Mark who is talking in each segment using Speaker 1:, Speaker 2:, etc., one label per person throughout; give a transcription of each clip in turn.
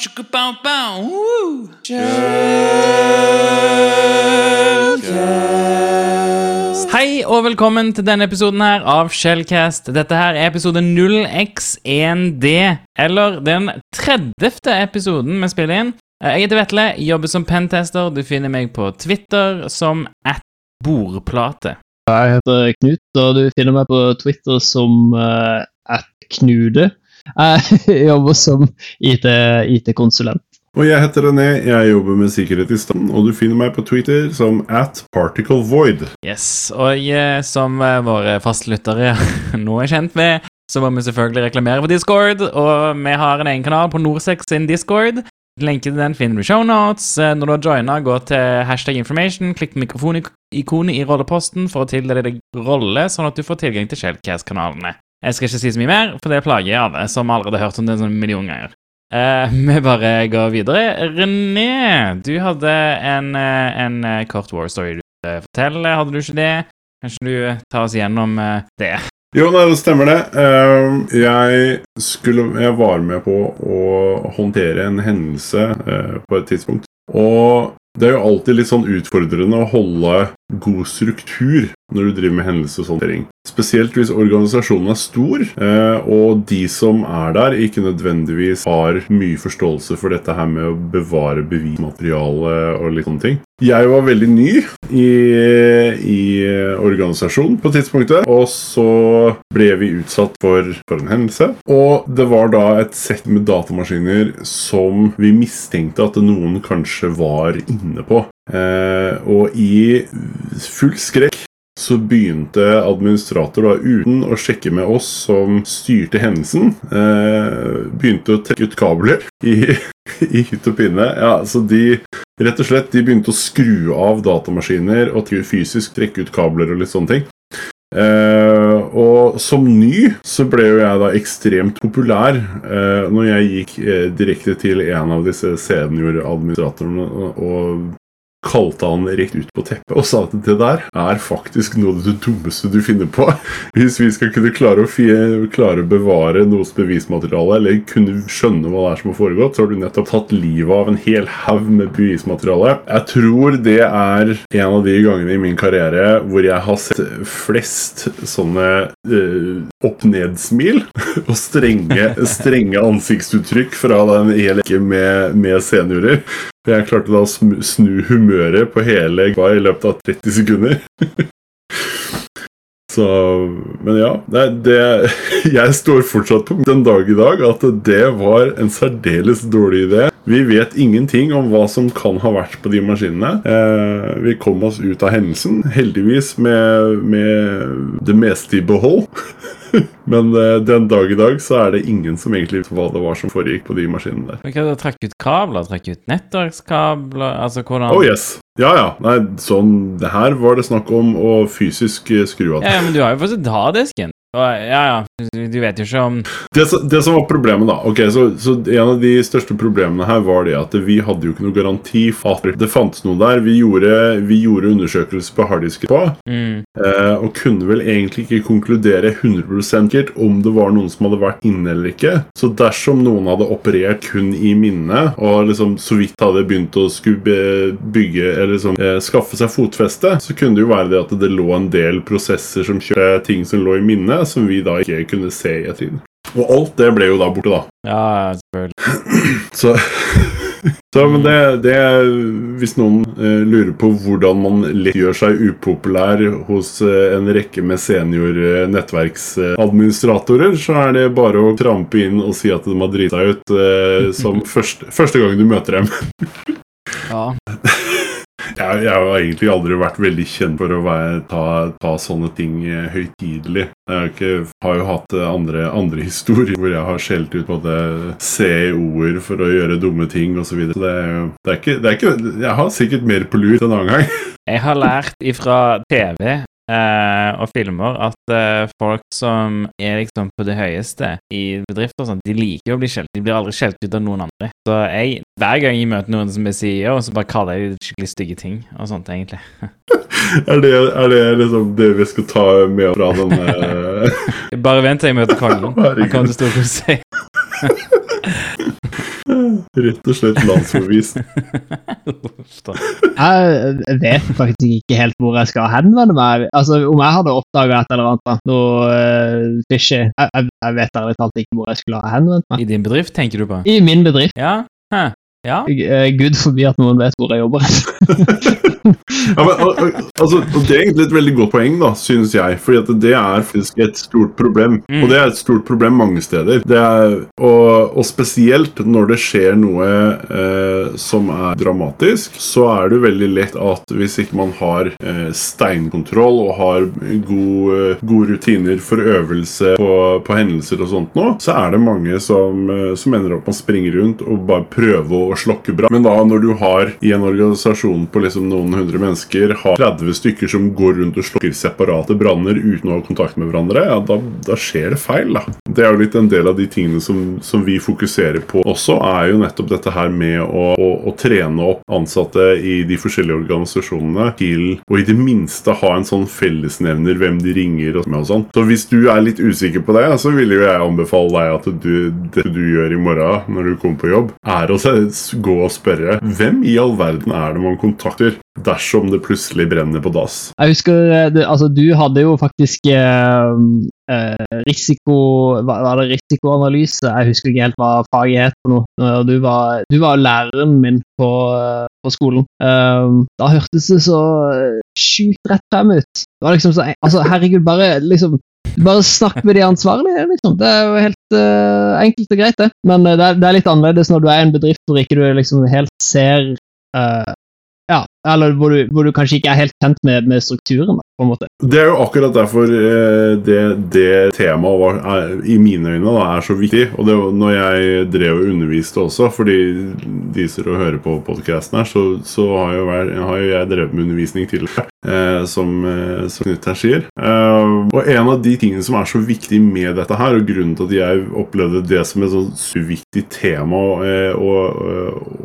Speaker 1: Chicka-bow-bow!
Speaker 2: Hei og velkommen til denne episoden her av Shellcast. Dette her er episode 0x1D, eller den 30. episoden vi spiller inn. Eh, Jeg heter Vetle, jobber som pentester. Du finner meg på Twitter som at bordplate.
Speaker 3: Jeg heter Knut, og du finner meg på Twitter som uh, @knude. Jeg jobber som IT-konsulent.
Speaker 4: Og jeg heter René, jeg jobber med sikkerhet i staden, og du finner meg på Twitter som at particlevoid.
Speaker 2: Yes, og eh, som eh, våre fastlyttere nå er kjent med, så må vi selvfølgelig reklamere på Discord, og vi har en egen kanal på Norsex sin Discord. Lenken til den finner du i shownotes. Eh, Når du har joina, gå til hashtag information, klikk på mikrofonikonet i rolleposten for å tildele deg rolle, sånn at du får tilgang til Shellcast-kanalene. Jeg skal ikke si så mye mer, for det plager jeg alle, som allerede har hørt om det en sånn million ganger. Eh, vi bare går videre. René, du hadde en, eh, en eh, kort war story du ville fortelle, hadde du ikke det? Kanskje du tar oss gjennom det?
Speaker 4: Jo, nei, det stemmer det. Jeg, skulle, jeg var med på å håndtere en hendelse på et tidspunkt. Og det er jo alltid litt sånn utfordrende å holde god struktur når du driver med hendelseshåndtering. Spesielt hvis organisasjonen er stor, eh, og de som er der, ikke nødvendigvis har mye forståelse for dette her med å bevare bevismateriale og litt sånne ting. Jeg var veldig ny i, i organisasjonen på tidspunktet, og så ble vi utsatt for, for en hendelse. Og det var da et sett med datamaskiner som vi mistenkte at noen kanskje var inne på. Eh, og i full skrekk så begynte administrator da uten å sjekke med oss som styrte hendelsen, eh, begynte å trekke ut kabler i, i hytt og pinne. Ja, så de rett og slett de begynte å skru av datamaskiner og fysisk trekke ut kabler og litt sånne ting. Eh, og som ny så ble jo jeg da ekstremt populær eh, når jeg gikk eh, direkte til en av disse senioradministratorene og, kalte han rett ut på teppet og sa at det der er faktisk noe av det dummeste du finner på. Hvis vi skal kunne klare å, fie, klare å bevare noes bevismateriale, eller kunne skjønne hva det er som har foregått, så har du nettopp tatt livet av en hel haug med bevismateriale. Jeg tror det er en av de gangene i min karriere hvor jeg har sett flest sånne øh, opp-ned-smil og strenge, strenge ansiktsuttrykk fra den hele med, med seniorer. Jeg klarte da å snu humøret på hele gva i løpet av 30 sekunder. Så Men ja. Nei, det, jeg står fortsatt på den dag i dag at det var en særdeles dårlig idé. Vi vet ingenting om hva som kan ha vært på de maskinene. Eh, vi kom oss ut av hendelsen, heldigvis med, med det meste i behold. Men uh, den dag i dag så er det ingen som egentlig vet hva det var som foregikk på de maskinene der.
Speaker 2: Hva er det å trekke ut kabler? Trekke ut nettverkskabler? Altså hvordan
Speaker 4: Oh yes. Ja, ja. Nei, sånn det Her var det snakk om å fysisk eh, skru av.
Speaker 2: Ja, men du har jo fortsatt harddisken. Ja, ja, du vet jo ikke om
Speaker 4: Det, det som var problemet, da ok, så, så En av de største problemene her var det at vi hadde jo ikke noe garanti for at det fantes noe der. Vi gjorde, vi gjorde undersøkelser på harddisken på,
Speaker 2: mm,
Speaker 4: eh, og kunne vel egentlig ikke konkludere 100% sikkert om det var noen som hadde vært inne eller ikke. Så dersom noen hadde operert kun i minnet, og liksom så vidt hadde begynt å skulle bygge eller liksom, eh, skaffe seg fotfeste, så kunne det jo være det at det lå en del prosesser som kjørte ting som lå i minnet, som vi da ikke kunne se i ettertid. Og alt det ble jo da borte, da.
Speaker 2: Ja, selvfølgelig.
Speaker 4: Så, så men det, det Hvis noen eh, lurer på hvordan man lett gjør seg upopulær hos eh, en rekke med senior eh, nettverksadministratorer, så er det bare å trampe inn og si at de har driti seg ut eh, som første, første gang du møter dem.
Speaker 2: Ja.
Speaker 4: Jeg, jeg har egentlig aldri vært veldig kjent for å være, ta, ta sånne ting eh, høytidelig. Jeg ikke, har jo hatt eh, andre, andre historier hvor jeg har skjelt ut både CEO-er for å gjøre dumme ting osv. Så, videre. så det, det, er ikke, det er ikke Jeg har sikkert mer på lur en annen gang.
Speaker 2: Jeg har lært ifra TV eh, og filmer at eh, folk som er liksom på det høyeste i bedrifter og sånt, de liker å bli skjelt. De blir aldri skjelt ut av noen andre. Så jeg hver gang jeg møter noen som er CEO, så bare kaller jeg de skikkelig stygge ting og sånt, egentlig.
Speaker 4: Er det, er det liksom det vi skal ta med fra denne
Speaker 2: Bare vent til jeg møter kongen. Han kommer til å storkose seg.
Speaker 4: Rett og slett landsforvist.
Speaker 3: Jeg vet faktisk ikke helt hvor jeg skal henvende meg. Altså, Om jeg hadde oppdaga et eller annet, noe uh, fishy jeg, jeg, jeg vet ærlig talt ikke hvor jeg skulle ha henvendt meg.
Speaker 2: I din bedrift, tenker du på?
Speaker 3: I min bedrift.
Speaker 2: Ja? Hæ? Ja?
Speaker 3: Gud forby at noen vet hvor jeg jobber.
Speaker 4: Ja, men, al- al- altså, og Det er egentlig et veldig godt poeng, da, synes jeg. Fordi at det er faktisk et stort problem.
Speaker 2: Mm.
Speaker 4: Og det er et stort problem mange steder. Det er, og, og spesielt når det skjer noe eh, som er dramatisk, så er det veldig lett at hvis ikke man har eh, steinkontroll og har god, eh, gode rutiner for øvelse på, på hendelser og sånt nå, så er det mange som, eh, som ender opp med å springe rundt og bare prøve å slokke brann. Men da når du har i en organisasjon på liksom noen hundre mennesker har 30 stykker som går rundt og slokker separate branner uten å ha kontakt med hverandre, ja, da, da skjer det feil. da. Det er jo litt en del av de tingene som, som vi fokuserer på også, er jo nettopp dette her med å, å, å trene opp ansatte i de forskjellige organisasjonene til å i det minste ha en sånn fellesnevner hvem de ringer og og sånn. Så hvis du er litt usikker på det, så vil jo jeg anbefale deg at du, det du gjør i morgen når du kommer på jobb, er å gå og spørre hvem i all verden er det man kontakter dersom det plutselig brenner på dass.
Speaker 3: Jeg husker, eh, det, altså Du hadde jo faktisk eh, eh, risiko Var det risikoanalyse? Jeg husker ikke helt hva faget het. for noe. Du var, du var læreren min på, eh, på skolen. Eh, da hørtes det så sjukt rett frem ut. Det var liksom så, altså Herregud, bare liksom bare snakk med de ansvarlige, liksom. Det er jo helt uh, enkelt og greit, det. Men eh, det, er, det er litt annerledes når du er i en bedrift hvor ikke du liksom helt ser uh, Ja, eller hvor du, hvor du kanskje ikke er helt kjent med, med strukturen, på en måte.
Speaker 4: Det er jo akkurat derfor eh, det, det temaet var, er, i mine øyne da, er så viktig. Og det var når jeg drev og underviste også, fordi de som hører på podkasten her, så, så har, jo jo jeg drevet med undervisning tidligere, eh, som, som Knut her sier. Eh, og en av de tingene som er så viktig med dette her, og grunnen til at jeg opplevde det som et så viktig tema eh, å, å,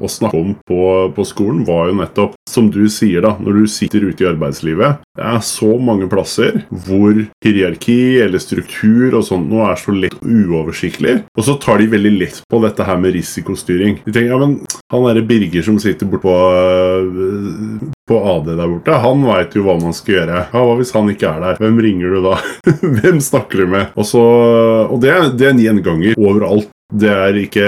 Speaker 4: å snakke om på, på skolen, var jo nettopp, som du sier da, når du sitter ute i arbeidslivet, det er så mange plasser hvor hierarki eller struktur og sånt nå er så lett uoversiktlig, og så tar de veldig lett på dette her med risikostyring. De tenker, ja, men han derre Birger som sitter borte på, AD der borte, han veit jo hva man skal gjøre. Ja, Hva hvis han ikke er der? Hvem ringer du da? Hvem snakker du med? Og, så, og det, det er en gjenganger overalt. Det er, ikke,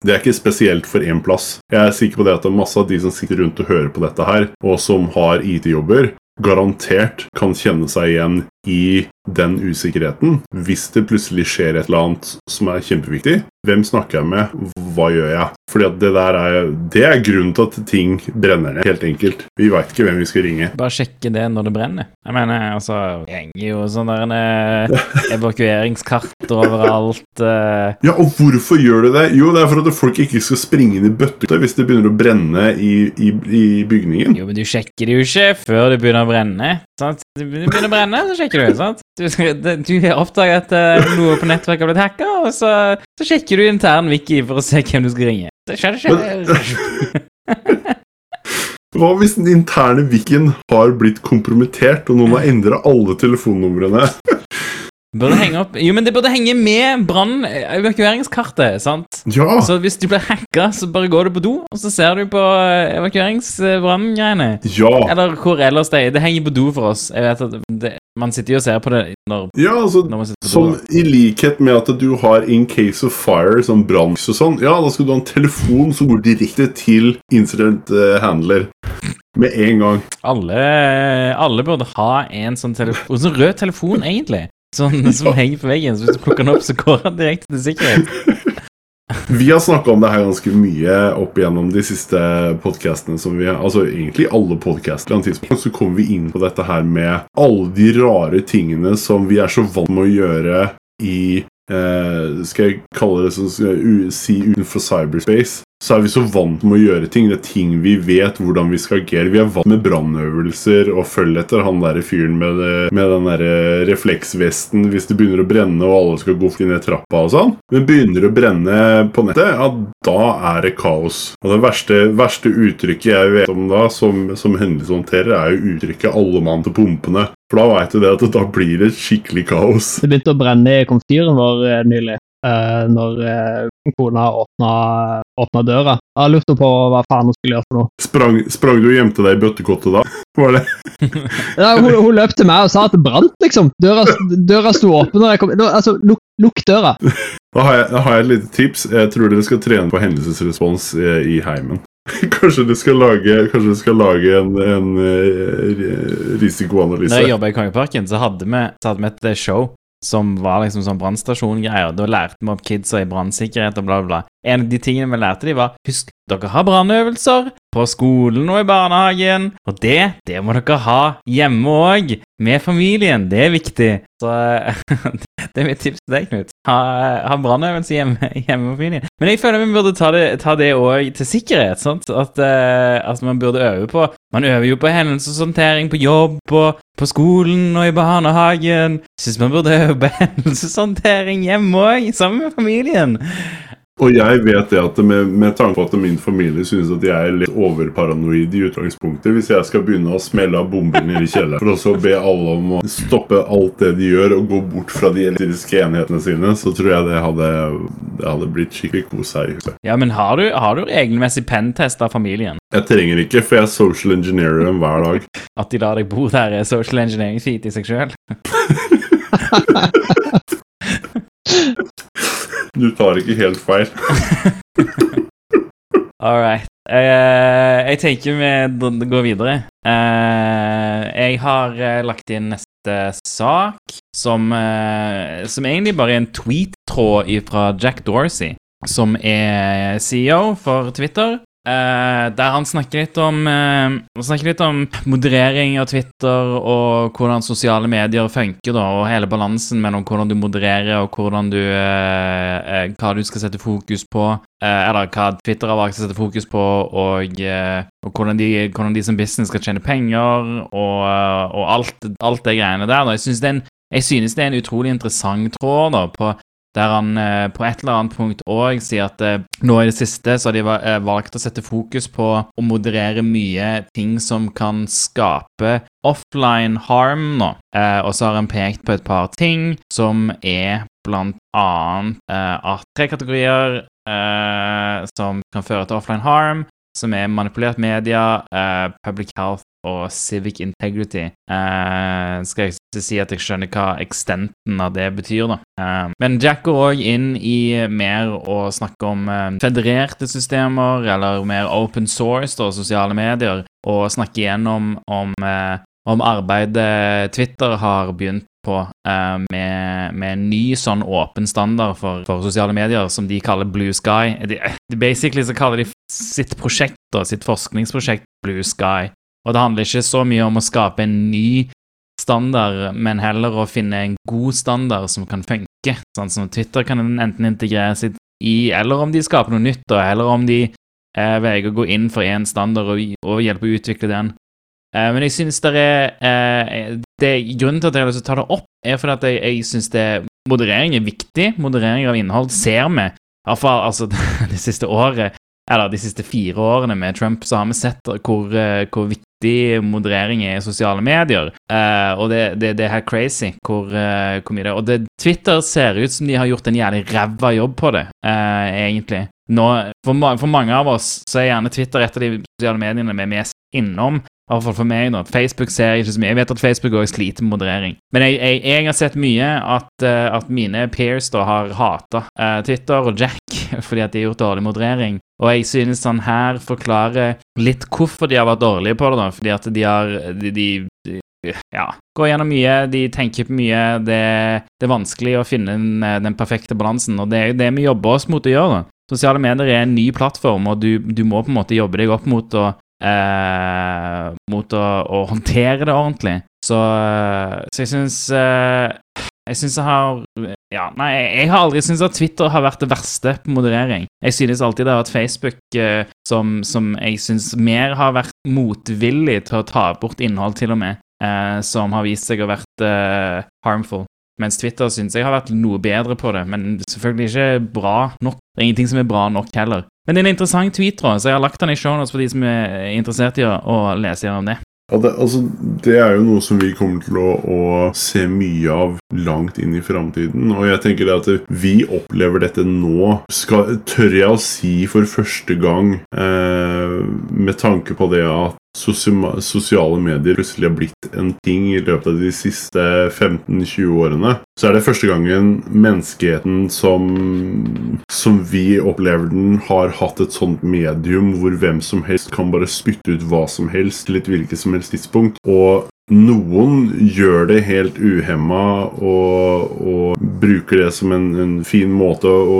Speaker 4: det er ikke spesielt for én plass. Jeg er sikker på det at det er masse av de som sitter rundt og hører på dette her, og som har IT-jobber, garantert kan kjenne seg igjen i den usikkerheten. Hvis det plutselig skjer et eller annet som er kjempeviktig, hvem snakker jeg med? Hva gjør jeg? Fordi at det der er, det er grunnen til at ting brenner ned, helt enkelt. Vi veit ikke hvem vi skal ringe.
Speaker 2: Bare sjekke det når det brenner. Jeg mener, altså Det henger jo sånne eh, evakueringskarter overalt. eh.
Speaker 4: Ja, og hvorfor gjør du det? Jo, det er for at folk ikke skal springe inn i bøtter hvis det begynner å brenne i, i, i bygningen.
Speaker 2: Jo, men du sjekker det jo ikke før det begynner å brenne. Sant? Det begynner å brenne, så sjekker du sant? Du, du oppdager at eh, noe på nettverket har blitt hacka, og så, så sjekker du intern wiki for å se hvem du skal ringe. Det skjer, skjer.
Speaker 4: Hva hvis den interne wikien har blitt kompromittert, og noen har endra alle telefonnumrene?
Speaker 2: Burde henge opp Jo, men det burde henge med brann... evakueringskartet, sant?
Speaker 4: Ja!
Speaker 2: Så hvis du blir hacka, så bare går du på do, og så ser du på eh, evakueringsbranngreiene.
Speaker 4: Ja!
Speaker 2: Eller hvor ellers det er. Det henger på do for oss. Jeg vet at det, Man sitter jo og ser på det når,
Speaker 4: Ja, altså
Speaker 2: når man sitter på
Speaker 4: Som
Speaker 2: do.
Speaker 4: i likhet med at du har in case of fire, sånn brann og sånn, ja, da skal du ha en telefon som går direkte til incident eh, handler med en gang.
Speaker 2: Alle, alle burde ha en sånn telefon Sånn rød telefon, egentlig. Sånn som henger på veggen. Så hvis du plukker den opp, så går den direkte til sikkerhet.
Speaker 4: Vi har snakka om det her ganske mye opp igjennom de siste podkastene Altså egentlig alle podkaster. Så kommer vi inn på dette her med alle de rare tingene som vi er så vant med å gjøre i eh, Skal jeg kalle det sånn skal jeg u- si utenfor cyberspace? så er vi så vant med å gjøre ting. Det er ting vi vet hvordan vi skal agere. Vi er vant med brannøvelser og følge etter han der fyren med, det- med den der eh, refleksvesten hvis det begynner å brenne og alle skal gå ned trappa og sånn. Men begynner det å brenne på nettet, ja, da er det kaos. Og det verste, verste uttrykket jeg vet om da, som, som hendelseshåndterer, er jo uttrykket 'alle mann til pumpene'. For da veit du det at da blir det skikkelig kaos.
Speaker 3: Det begynte å brenne i komfyren vår eh, nylig, Uh, når uh, kona åpna, åpna døra. Jeg lurte på hva faen hun skulle gjøre for noe.
Speaker 4: Sprang, sprang du og gjemte deg i bøttekottet da? Var det?
Speaker 3: Ja, hun, hun løp til meg og sa at det brant, liksom. Døra, døra sto åpen. Og jeg kom, altså, lukk, lukk døra.
Speaker 4: Da har, jeg, da har jeg et lite tips. Jeg tror dere skal trene på hendelsesrespons i, i heimen. Kanskje du skal lage, du skal lage en, en eh, risikoanalyse.
Speaker 2: Når jeg jobba i Kongeparken, så hadde vi, så hadde vi et eh, show som var liksom sånn brannstasjongreier. Da lærte vi opp kidsa i brannsikkerhet og bla, bla, bla. En av de tingene vi lærte de var Husk, dere har brannøvelser på skolen og i barnehagen. Og det, det må dere ha hjemme òg, med familien. Det er viktig. Så det er mitt tips til deg, Knut. Ha, ha brannøvelse hjemme, hjemme på familien. Men jeg føler vi burde ta det, òg til sikkerhet. sant? At, uh, at man burde øve på Man øver jo på hendelseshåndtering på jobb og på skolen og i barnehagen. Syns man burde øve på hendelseshåndtering hjemme òg, sammen med familien.
Speaker 4: Og jeg vet det at med, med tanke på at min familie synes at jeg er litt overparanoid i utgangspunktet Hvis jeg skal begynne å smelle av bomber nede i kjelleren for også å be alle om å stoppe alt det de gjør og gå bort fra de elektriske enhetene sine, så tror jeg det hadde, det hadde blitt skikkelig kos her i huset.
Speaker 2: Ja, men har du, har du regelmessig pentest av familien?
Speaker 4: Jeg trenger ikke, for jeg social engineerer dem hver dag.
Speaker 2: At de lar deg bo der, er social engineering feat i seg sjøl?
Speaker 4: Du tar ikke helt feil.
Speaker 2: All right. Uh, jeg tenker vi går videre. Uh, jeg har eh, lagt inn neste sak, som, uh, som egentlig bare er en tweet-tråd fra Jack Dorsey, som er CEO for Twitter. Eh, der han snakker litt om uh, snakker litt om moderering av Twitter og hvordan sosiale medier funker, da, og hele balansen mellom hvordan du modererer og du uh, Hva du skal sette fokus på. Eller hva Twitter har valgt å sette fokus på, og, og hvordan, de, hvordan de som business skal tjene penger, og, og alt, alt det greiene der. Da. Jeg, synes det er en, jeg synes det er en utrolig interessant tråd da, på, der han eh, på et eller annet punkt òg sier at eh, nå i det siste så har de eh, valgt å sette fokus på å moderere mye ting som kan skape offline harm nå. Eh, og så har han pekt på et par ting som er blant annet eh, at tre kategorier eh, som kan føre til offline harm, som er manipulert media, public health og civic integrity. Eh, skal jeg ikke si at jeg skjønner hva extenten av det betyr, da. Eh, men Jack går òg inn i mer å snakke om eh, federerte systemer, eller mer open source, da, sosiale medier, og snakke igjennom om, eh, om arbeidet Twitter har begynt på eh, med, med en ny sånn åpen standard for, for sosiale medier som de kaller Blue Sky. De, de basically så kaller de sitt prosjekt, da, sitt forskningsprosjekt, Blue Sky. Og det handler ikke så mye om å skape en ny standard, men heller å finne en god standard som kan funke. Sånn som Twitter kan enten integrere sitt i, eller om de skaper noe nytt, eller om de eh, velger å gå inn for én standard og, og hjelpe å utvikle den. Eh, men jeg synes det er eh, det, Grunnen til at jeg har lyst til å ta det opp, er fordi at jeg, jeg synes det moderering er viktig. Moderering av innhold ser vi. Iallfall altså, det siste året, eller de siste fire årene med Trump, så har vi sett hvor, eh, hvor viktig moderering er i sosiale medier. Uh, og det, det, det er helt crazy hvor, uh, hvor mye det er. Og det, Twitter ser ut som de har gjort en jævlig ræva jobb på det, uh, egentlig. Nå, for, for mange av oss så er gjerne Twitter et av de sosiale mediene vi er mest innom. I hvert fall for meg, da. Facebook ser jeg ikke så mye. Jeg vet at Facebook også sliter med moderering. Men jeg, jeg, jeg har sett mye at, uh, at mine peers da har hata uh, Twitter og Jack fordi at de har gjort dårlig moderering. Og jeg synes han her forklarer litt hvorfor de har vært dårlige på det, da. Fordi at de har de, de, de ja, går gjennom mye, de tenker på mye. Det, det er vanskelig å finne den, eh, den perfekte balansen, og det er jo det vi jobber oss mot å gjøre. da. Sosiale medier er en ny plattform, og du, du må på en måte jobbe deg opp mot å eh, mot å, å håndtere det ordentlig. Så, så jeg syns eh, Jeg syns jeg har Ja, nei, jeg har aldri syntes at Twitter har vært det verste på moderering. Jeg synes alltid det har vært Facebook eh, som, som jeg syns mer har vært motvillig til å ta bort innhold, til og med, eh, som har vist seg å vært eh, harmful. Mens Twitter syns jeg har vært noe bedre på det, men selvfølgelig ikke bra nok. Det er ingenting som er bra nok heller. Men det er en interessant tweet, så jeg har lagt den i shownotes for de som er interessert i å, lese gjennom det.
Speaker 4: Ja, det, altså, det er jo noe som vi kommer til å, å se mye av langt inn i framtiden. Og jeg tenker det at vi opplever dette nå, skal, tør jeg å si for første gang, eh, med tanke på det at sosiale medier plutselig har blitt en ting i løpet av de siste 15-20 årene, så er det første gangen menneskeheten som, som vi opplever den, har hatt et sånt medium hvor hvem som helst kan bare spytte ut hva som helst til et hvilket som helst tidspunkt. Og noen gjør det helt uhemma og, og bruker det som en, en fin måte å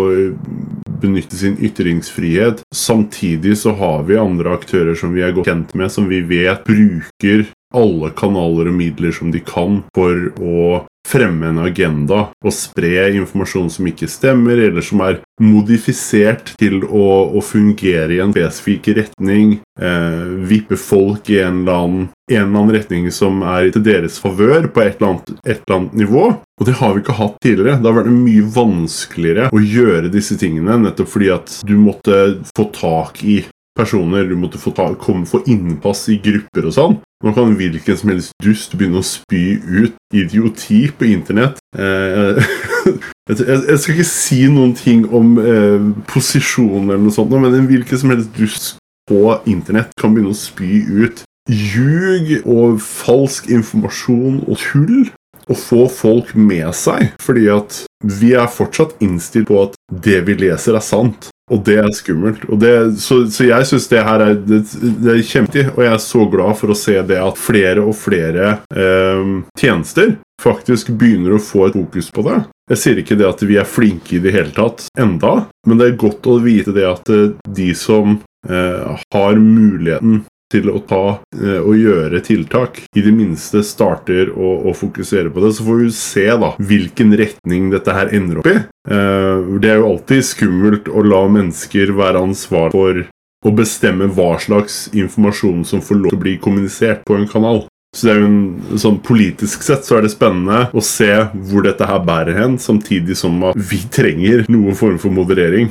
Speaker 4: benytte sin ytringsfrihet. Samtidig så har vi andre aktører som vi er godt kjent med, som vi vet bruker alle kanaler og midler som de kan for å fremme en agenda og spre informasjon som ikke stemmer, eller som er modifisert til å, å fungere i en spesifikk retning. Eh, vippe folk i en eller, annen, en eller annen retning som er til deres favør på et eller, annet, et eller annet nivå. Og det har vi ikke hatt tidligere. Det har vært mye vanskeligere å gjøre disse tingene, nettopp fordi at du måtte få tak i personer, du måtte få, ta, komme, få innpass i grupper og sånn. Nå kan hvilken som helst dust begynne å spy ut idioti på internett. Eh, jeg, skal ikke si noen ting om eh, posisjon eller noe sånt, men hvilken som helst dust på internett kan begynne å spy ut ljug og falsk informasjon og tull. Og få folk med seg, fordi at vi er fortsatt innstilt på at det vi leser, er sant. Og det er skummelt. Det, så, så, jeg syns det her er, det, det er kjempetid, og jeg er så glad for å se det at flere og flere eh, tjenester faktisk begynner å få et fokus på det. Jeg sier ikke det at vi er flinke i det hele tatt enda, men det er godt å vite det at eh, de som eh, har muligheten til å ta eh, og gjøre tiltak, i det minste starter å, å, fokusere på det. Så får vi se da hvilken retning dette her ender opp i. Eh, det er jo alltid skummelt å la mennesker være ansvar for å bestemme hva slags informasjon som får lov til å bli kommunisert på en kanal. Så det er jo en, sånn Politisk sett så er det spennende å se hvor dette her bærer hen, samtidig som at vi trenger noen form for moderering.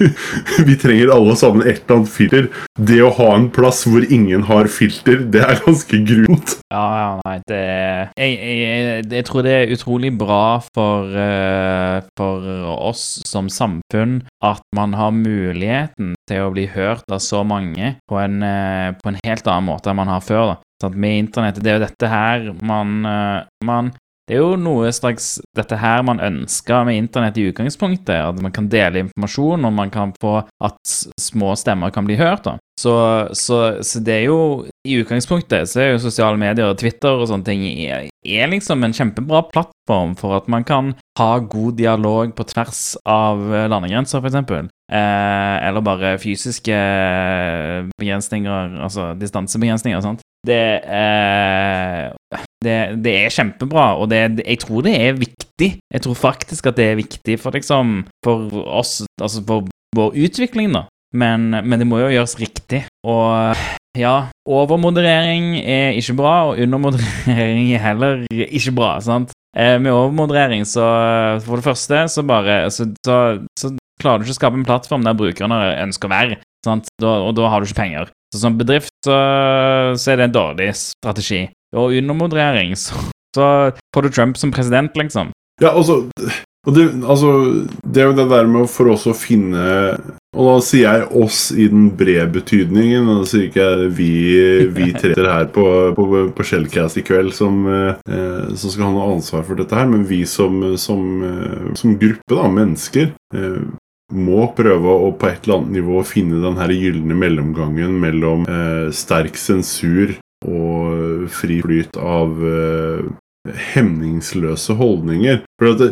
Speaker 4: vi trenger alle sammen et eller annet filter. Det å ha en plass hvor ingen har filter, det er ganske grunt.
Speaker 2: Ja, ja, nei, det jeg, jeg, jeg, tror det er utrolig bra for, uh, for oss som samfunn at man har muligheten til å bli hørt av så mange på en, uh, på en helt annen måte enn man har før. da. Sant? Med internett, det er jo dette her man, eh, man det er jo noe slags dette her man ønsker med internett i utgangspunktet. At man kan dele informasjon, og man kan få at små stemmer kan bli hørt. da. Så, så, så det er jo I utgangspunktet så er jo sosiale medier og Twitter og sånne ting er, er liksom en kjempebra plattform for at man kan ha god dialog på tvers av landegrenser, f.eks. Eh, eller bare fysiske begrensninger, altså distansebegrensninger. og sånt. Det, eh, det, det, er kjempebra, og det, jeg tror det er viktig. Jeg tror faktisk at det er viktig for, liksom, for oss, altså for vår utvikling, da. Men, men, det må jo gjøres riktig. Og ja, overmoderering er ikke bra, og undermoderering er heller ikke bra. sant? Eh, med overmoderering, så for det første, så bare så, så, så klarer du ikke å skape en plattform der brukerne ønsker å være. Sant? Da, og da har du ikke penger. Så som bedrift så, så er det en dårlig strategi. Og undermoderering, så, så får du Trump som president, liksom.
Speaker 4: Ja, altså, det, altså Det er jo det der med for oss å finne Og da sier jeg 'oss' i den brede betydningen. Og da sier ikke jeg vi, vi tretter her på, på, på Shellcast i kveld som, eh, som skal ha noe ansvar for dette her, men vi som, som, eh, som gruppe, da, mennesker, eh, må prøve å på et eller annet nivå finne den her gylne mellomgangen mellom eh, sterk sensur og fri flyt av eh, hemningsløse holdninger. For det,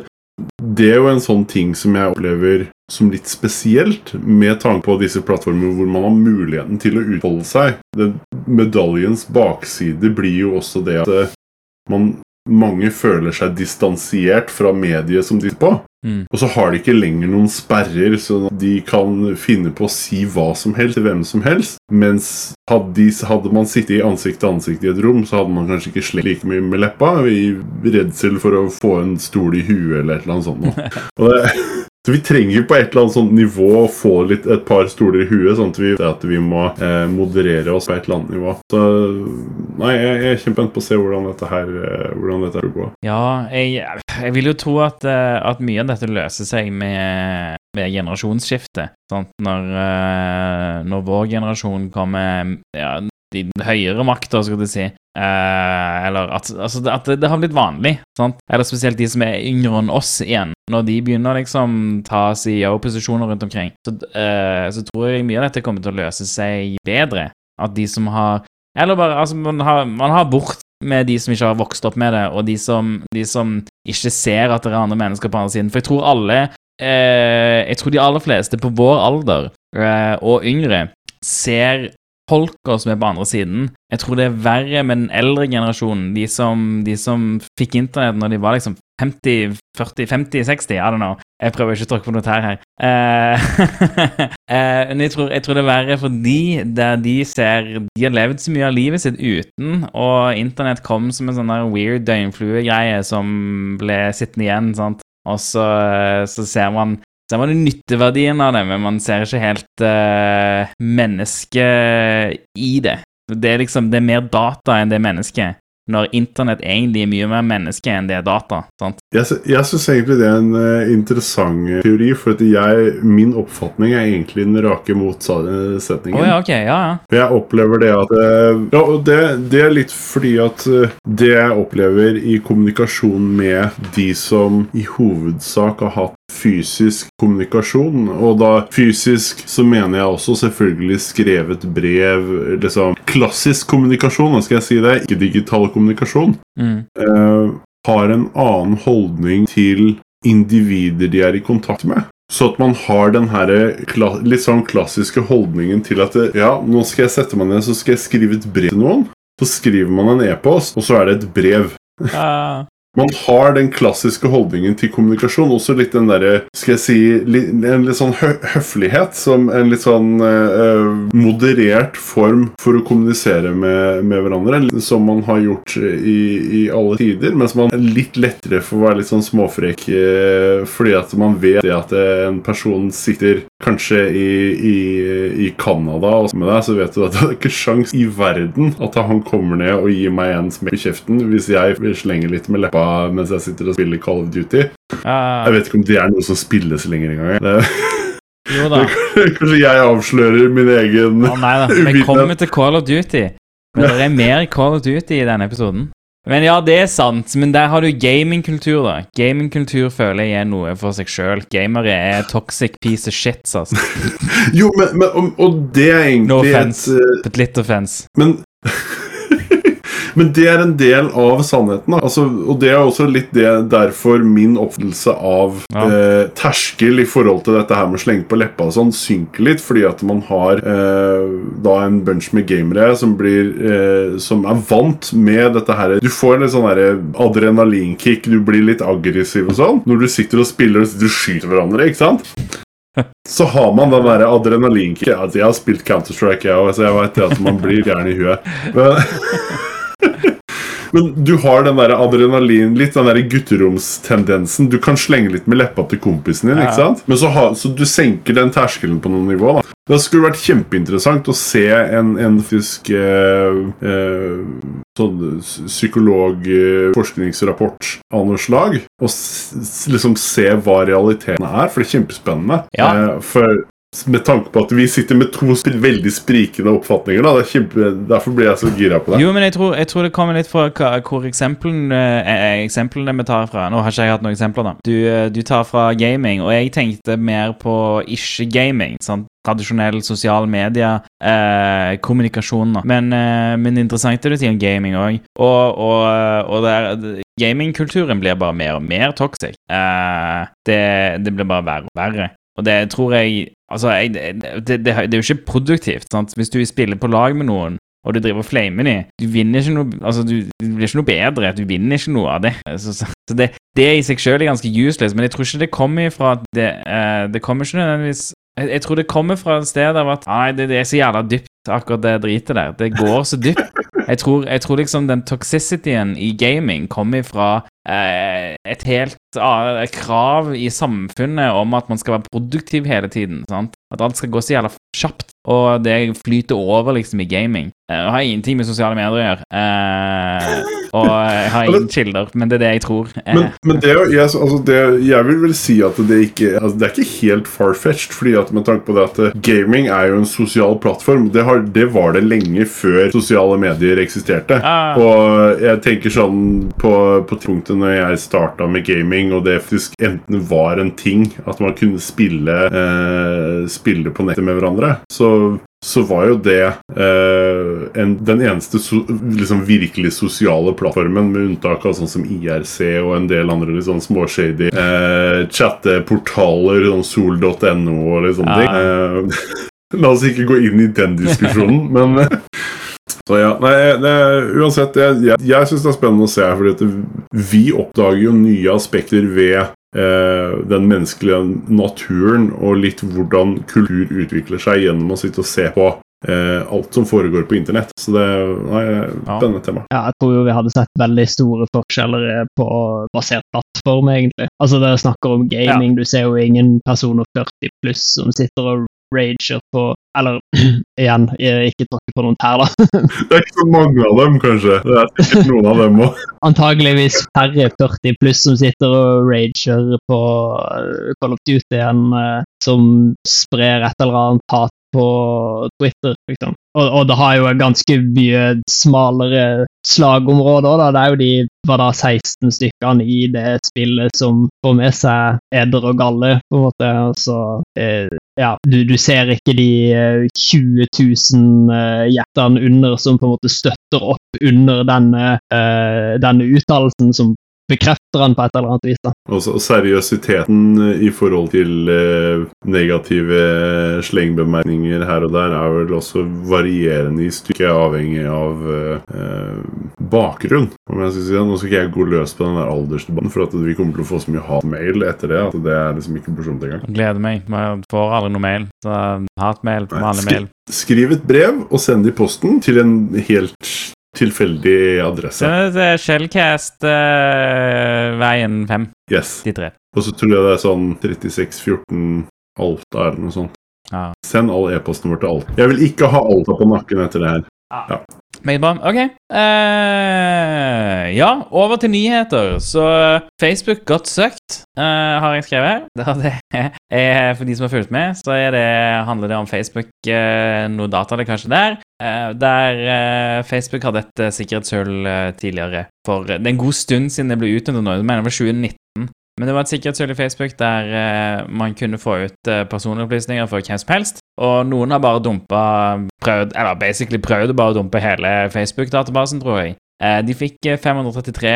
Speaker 4: det, er jo en sånn ting som jeg opplever som litt spesielt, med tanke på disse plattformene hvor man har muligheten til å utfolde seg. Det, medaljens bakside blir jo også det at eh, man mange føler seg distansiert fra mediet som de er på.
Speaker 2: Mm.
Speaker 4: Og så har de ikke lenger noen sperrer, så de kan finne på å si hva som helst til hvem som helst. Mens hadde, de, hadde man sittet i ansikt til ansikt i et rom, så hadde man kanskje ikke slengt like mye med leppa i redsel for å få en stol i huet eller et eller annet sånt. Og det, så vi trenger på et eller annet sånt nivå å få litt, et par stoler i huet, sånn at vi, at vi må eh, moderere oss på et eller annet nivå. Så nei, jeg, jeg er kjempespent på å se hvordan dette her eh, hvordan dette vil.
Speaker 2: Ja, jeg, jeg vil jo tro at, eh, at mye av dette løser seg med, med generasjonsskiftet. Når, eh, når vår generasjon kommer ja, de høyere makter, skal du si. Eh, eller at, altså, at det, det har blitt vanlig. Sant? Eller spesielt de som er yngre enn oss igjen. Når de begynner å liksom ta CEO-posisjoner rundt omkring, så, eh, så tror jeg mye av dette kommer til å løse seg bedre. At de som har Eller bare altså, man har, man har bort med de som ikke har vokst opp med det, og de som, de som ikke ser at det er andre mennesker på andre siden. For jeg tror alle eh, Jeg tror de aller fleste på vår alder eh, og yngre ser folka som er på andre siden. Jeg tror det er verre med den eldre generasjonen, de som, de som fikk internett når de var liksom 50, 40, 50, 60, I don't know. Jeg prøver ikke å tråkke på noe tær her. Eh, eh, men jeg tror, jeg tror det er verre for de der de ser De har levd så mye av livet sitt uten, og internett kom som en sånn der weird døgnfluegreie som ble sittende igjen, sant. Og så, så ser man ser man nytteverdien av det, men man ser ikke helt uh, mennesket i det. Det er liksom, det er mer data enn det er menneske. Når internett egentlig er mye mer menneske enn det er data. sant?
Speaker 4: Jeg, jeg syns egentlig det er en uh, interessant teori, for jeg, min oppfatning er egentlig den rake motsetningen.
Speaker 2: Oh, ja, ok, ja, ja.
Speaker 4: Jeg opplever det at uh, Ja, og det, det er litt fordi at uh, det jeg opplever i kommunikasjon med de som i hovedsak har hatt fysisk kommunikasjon, og da fysisk så mener jeg også selvfølgelig skrevet brev, liksom klassisk kommunikasjon, skal jeg si det, ikke digital kommunikasjon,
Speaker 2: Mm.
Speaker 4: Uh, har en annen holdning til individer de er i kontakt med. Så at man har den her litt sånn klassiske holdningen til at ja, nå skal jeg sette meg ned så skal jeg skrive et brev til noen. Så skriver man en e-post, og så er det et brev.
Speaker 2: Ja,
Speaker 4: Man har den klassiske holdningen til kommunikasjon. Også litt den derre Skal jeg si En litt sånn hø høflighet. Som en litt sånn eh, moderert form for å kommunisere med, med hverandre. Som man har gjort i, i alle tider. Mens man er litt lettere for å være litt sånn småfrekk eh, fordi at man vet at eh, en person sitter kanskje i, i, i Canada og med deg, så vet du at det er ikke sjans i verden at han kommer ned og gir meg en smekk i kjeften hvis jeg slenger litt med leppa mens jeg sitter og spiller Call of Duty.
Speaker 2: Uh,
Speaker 4: Jeg vet ikke om det er noe som spilles lenger engang.
Speaker 2: Jo da.
Speaker 4: Kanskje jeg avslører min egen
Speaker 2: oh, nei da, vi kommer til Call of Duty. Men det er mer Call of Duty i denne episoden. Men ja, det er sant. Men der har du gamingkultur, da. Gamingkultur føler jeg er noe for seg sjøl. Gamere er toxic piece of shit, altså.
Speaker 4: Jo, men, men og, og det er egentlig
Speaker 2: No
Speaker 4: et
Speaker 2: offense.
Speaker 4: eh,
Speaker 2: But litt offense.
Speaker 4: Men Men det er en del av sannheten. Altså, og det er også litt det derfor min oppfattelse av
Speaker 2: Ja.
Speaker 4: eh, terskel i forhold til dette her med å slenge på leppa og sånn, synker litt, fordi at man har eh, da en bunch med gamere som blir eh, Som er vant med dette her Du får litt sånn adrenalinkick, du blir litt aggressiv og sånn når du sitter og spiller og skyter hverandre, ikke sant? Så har man den der adrenalinkick. Altså, jeg har spilt Counter-Strike, jeg òg, så jeg vet at man blir gæren i huet. Men, men du har den der adrenalin, litt den der gutteromstendensen. Du kan slenge litt med leppa til kompisen din, ikke sant? Men så, ha, så du senker den terskelen på noe nivå. da. Det skulle vært kjempeinteressant å se en, en faktisk eh, eh, sånn psykologforskningsrapport av noe slag, og liksom se hva realiteten er, for det er kjempespennende.
Speaker 2: Ja.
Speaker 4: Eh, for med tanke på at vi sitter med to veldig sprikende oppfatninger. Da. Er kjempe, derfor blir jeg så gira på det.
Speaker 2: Jo, men jeg tror, jeg tror det kommer litt fra hvor eksemplene, eh, eksemplene vi tar fra Nå har ikke jeg hatt noen eksempler, da. Du, eh, du tar fra gaming, og jeg tenkte mer på ikke-gaming. sant? Tradisjonell sosiale medier, eh, kommunikasjon. da. Men, eh, men interessant det til gaming òg. Og, og, eh, og er, gamingkulturen blir bare mer og mer toxic. Eh, det, det blir bare verre og verre. Og det tror jeg Altså, jeg, det, det, det er jo ikke produktivt. sant? Hvis du spiller på lag med noen, og du driver og flamer de, du vinner ikke noe Altså, du, du blir ikke noe bedre. Du vinner ikke noe av det. Så, så, så det, det i seg selv er ganske useless, men jeg tror ikke det kommer ifra at det, uh, det kommer ikke nødvendigvis jeg, jeg tror det kommer fra et sted av at Nei, det, det er så jævla dypt, akkurat det dritet der. Det går så dypt. Jeg tror, jeg tror liksom den toxicityen i gaming kommer fra eh, et helt krav i samfunnet om at man skal være produktiv hele tiden. sant? At alt skal gå så jævla kjapt, og det flyter over liksom i gaming. Eh, Jeg har ingenting med sosiale medier å gjøre, eh, og jeg har ingen kilder, men det er det jeg tror. Eh,
Speaker 4: Men, men det, jeg, altså det, jeg vil vel si at det ikke altså Det er ikke helt far-fetched, fordi at med tanke på det at eh, gaming er jo en sosial plattform. Det, har, det var det lenge før sosiale medier eksisterte.
Speaker 2: Ah.
Speaker 4: Og jeg tenker sånn på, på punktet når jeg starta med gaming, og det faktisk enten var en ting at man kunne spille, eh, spille på nettet med hverandre, så så var jo det eh, en, den eneste so, liksom virkelig sosiale plattformen, med unntak av sånn som IRC og en del andre litt sånn småshady eh, chatteportaler, sånn sol.no og litt sånne
Speaker 2: Ja.
Speaker 4: ting. Eh, la oss ikke gå inn i den diskusjonen, men eh, så ja, nei, det, uansett, jeg, jeg, jeg syns det er spennende å se, fordi vi oppdager jo nye aspekter ved den menneskelige naturen, og litt hvordan kultur utvikler seg gjennom å sitte og se på eh, alt som foregår på internett. Så det er spennende spennende tema.
Speaker 3: Ja, jeg tror jo vi hadde sett veldig store forskjeller eh, på basert plattform, egentlig. Altså, dere snakker om gaming, du ser jo ingen personer 40 pluss som sitter og rager på Eller igjen, jeg ikke tråkke på noen tær, da.
Speaker 4: Det er ikke så mange av dem, kanskje. Det er sikkert noen av dem òg.
Speaker 3: Antageligvis færre 40 pluss som sitter og rager på eh, Call of Duty enn eh, som sprer et eller annet hat på Twitter, liksom. Og, og det har jo et ganske mye smalere slagområde da. Det er jo de var da 16 stykkene i det spillet som får med seg eder og galle, på en måte. Altså, eh, ja, du, du ser ikke de eh, 20 000 eh, hjertene under som på en måte støtter opp under denne, eh, denne uttalelsen, som bekrefter han på et eller annet vis. da.
Speaker 4: Og seriøsiteten i forhold til eh, negative slengbemerkninger her og der er vel også varierende i stykket, avhengig av eh, eh, bakgrunn. Om jeg skal si det. Nå skal ikke jeg gå løs på den der aldersdebatten, for at vi kommer til å få så mye hatmail etter det at det er liksom ikke morsomt engang.
Speaker 2: Gleder meg. Jeg får aldri noe mail. Så hatmail, vanlig mail.
Speaker 4: Skriv et brev og send det i posten til en helt tilfeldig adresse.
Speaker 2: Det er Shellcast uh, veien 5,
Speaker 4: Yes.
Speaker 2: de tre.
Speaker 4: Og så tror jeg det er sånn 3614 Alta eller noe sånt.
Speaker 2: Ja.
Speaker 4: Send all e-posten vår til Alta. Jeg vil ikke ha Alta på nakken etter det her.
Speaker 2: Meget Ok. Uh, ja, over til nyheter. Så Facebook got sucked, uh, har jeg skrevet. Det, det er, for de som har fulgt med, så det, handler det om Facebook, uh, noe datalekkasje der. kanskje der Der Facebook hadde et sikkerhetshull tidligere. For det er en god stund siden det ble utnyttet nå. Jeg mener det var 2019. Men det var et sikkerhetshull i Facebook der eh, man kunne få ut eh, personopplysninger for hvem som helst. Og noen har bare dumpa prøvd, Eller basically prøvd å bare dumpe hele Facebook-databasen, tror jeg. Eh, de fikk eh, 533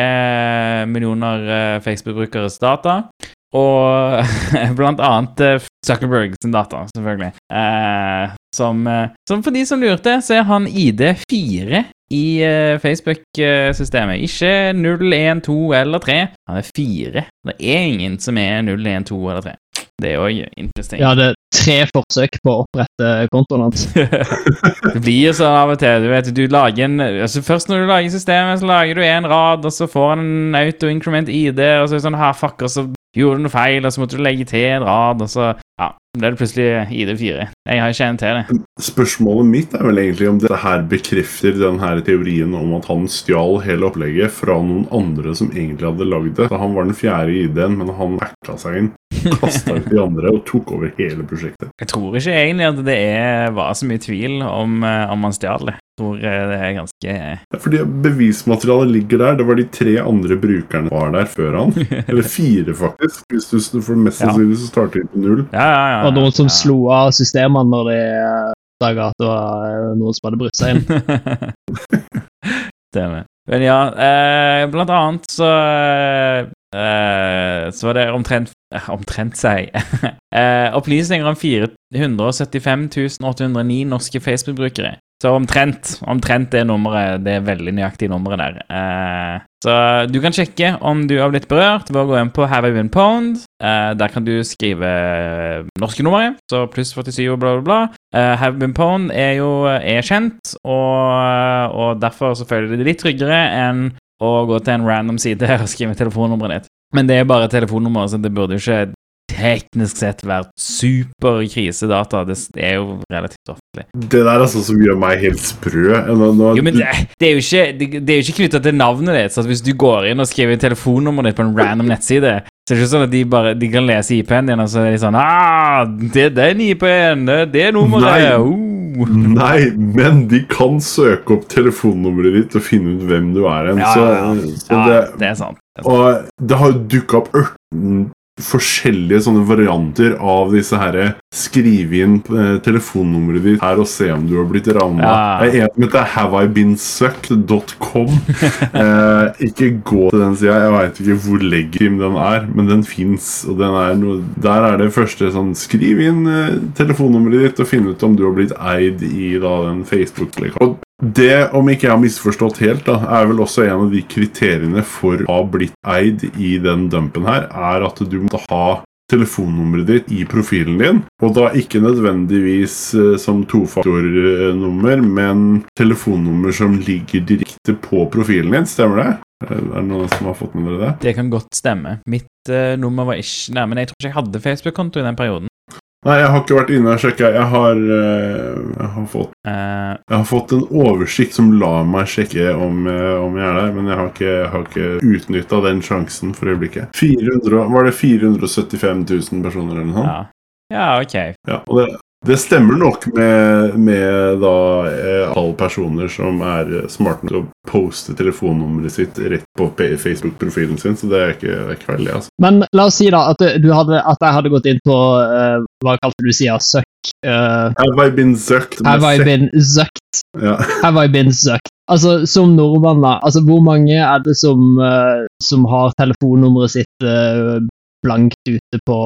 Speaker 2: millioner eh, Facebook-brukeres data. Og blant annet eh, Zuckerberg sin data, selvfølgelig. Eh, som, eh, som for de som lurte, så er han ID4 i eh, Facebook-systemet. Ikke 0, 1, 2 eller 3. Han er 4. Det er ingen som er 0, 1, 2 eller 3. Det er òg interesting.
Speaker 3: Jeg hadde tre forsøk på å opprette kontoen hans.
Speaker 2: det blir sånn av og til. Du vet, du lager en altså Først når du lager systemet, så lager du en rad, og så får han en auto-increment ID, og så er det sånn, ha, fuck, og så gjorde du noe feil, og så måtte du legge til en rad, og så ja, ble det plutselig ID4. Jeg har ikke en til det.
Speaker 4: Spørsmålet mitt er vel egentlig om dette her bekrefter den her teorien om at han stjal hele opplegget fra noen andre som egentlig hadde lagd det. Så han var den fjerde ID-en, men han hacka seg inn, kasta ut de andre og tok over hele prosjektet.
Speaker 2: Jeg tror ikke egentlig at det er, var så mye tvil om, eh, om han stjal det. Jeg tror eh, det er ganske
Speaker 4: Ja, fordi bevismaterialet ligger der. Det var de tre andre brukerne var der før han. Eller fire, faktisk. Hvis du for mest
Speaker 2: Ja.
Speaker 4: sannsynlig så starter de på null.
Speaker 2: Ja, ja, ja.
Speaker 3: Og noen som
Speaker 2: ja.
Speaker 3: slo av systemene når de oppdaga at det var eh, noen som hadde brutt seg inn.
Speaker 2: Stemmer. Men ja, eh, blant annet så eh, Så var det omtrent eh, Omtrent, sier jeg. eh, opplysninger om 475 809 norske Facebook-brukere. Så omtrent, omtrent det nummeret, det er veldig nøyaktig nummeret der. Eh, så du kan sjekke om du har blitt berørt ved å gå inn på Have I Been Pwned. Eh, der kan du skrive norske numre, så pluss 47 og bla, bla, bla. Eh, Have I Been Pwned er jo er kjent, og, og derfor så føler du det litt tryggere enn å gå til en random side og skrive telefonnummeret ditt. Men det er bare telefonnummer, så det burde jo ikke teknisk sett vært superkrisedata. Det er jo relativt offentlig.
Speaker 4: Det der er sånn som gjør meg helt sprø.
Speaker 2: Jo, men det, det er jo ikke, det, det er jo ikke knytta til navnet ditt. Så hvis du går inn og skriver telefonnummeret ditt på en random nettside, så er det ikke sånn at de bare de kan lese IP-en din, og så er de sånn ah, det er den IP-en, det er nummeret.
Speaker 4: Nei.
Speaker 2: Uh.
Speaker 4: Nei, men de kan søke opp telefonnummeret ditt og finne ut hvem du er. hen.
Speaker 2: Ja, ja, ja.
Speaker 4: så
Speaker 2: Ja,
Speaker 4: det,
Speaker 2: det er sant.
Speaker 4: Og det har dukka opp 18 forskjellige sånne varianter av disse herre Skrive inn eh, telefonnummeret ditt her og se om du har blitt ramma.
Speaker 2: Ja.
Speaker 4: En som heter haveibeensucked.com. eh, ikke gå til den sida. Jeg veit ikke hvor legitim den er, men den fins. Er der er det første sånn Skriv inn eh, telefonnummeret ditt og finn ut om du har blitt eid i da, den Facebook-leka. Det, om ikke jeg har misforstått helt, da, er vel også en av de kriteriene for å ha blitt eid i den dumpen her, er at du måtte ha telefonnummeret ditt i profilen din, og da ikke nødvendigvis eh, som tofaktornummer, men telefonnummer som ligger direkte på profilen din. Stemmer det? Eh, Er det noen som har fått med dere det?
Speaker 2: Det kan godt stemme. Mitt uh, nummer var ikke Nei, men jeg tror ikke jeg hadde Facebook-konto i den perioden.
Speaker 4: Nei, jeg har ikke vært inne og sjekka. Jeg har, eh, jeg har fått
Speaker 2: Eh,
Speaker 4: Jeg har fått en oversikt som lar meg sjekke om, eh, om jeg er der, men jeg har ikke, jeg har ikke utnytta den sjansen for øyeblikket. 400, var det 475 000 personer eller noe sånt?
Speaker 2: ja. ja, ok.
Speaker 4: Ja, og det, det stemmer nok med, med da eh, alle personer som er smarte til å poste telefonnummeret sitt rett på Facebook-profilen sin, så det er ikke, det er ikke veldig, altså.
Speaker 3: Men la oss si da at, du hadde, at jeg hadde gått inn på uh, Hva kalte du sier? Søkk? Uh,
Speaker 4: Have I been sucked?
Speaker 3: have I been zucked?
Speaker 4: Ja.
Speaker 3: Have I been zucked? Altså, Som nordmann, da. Altså, Hvor mange er det som, uh, som har telefonnummeret sitt eh, blankt ute på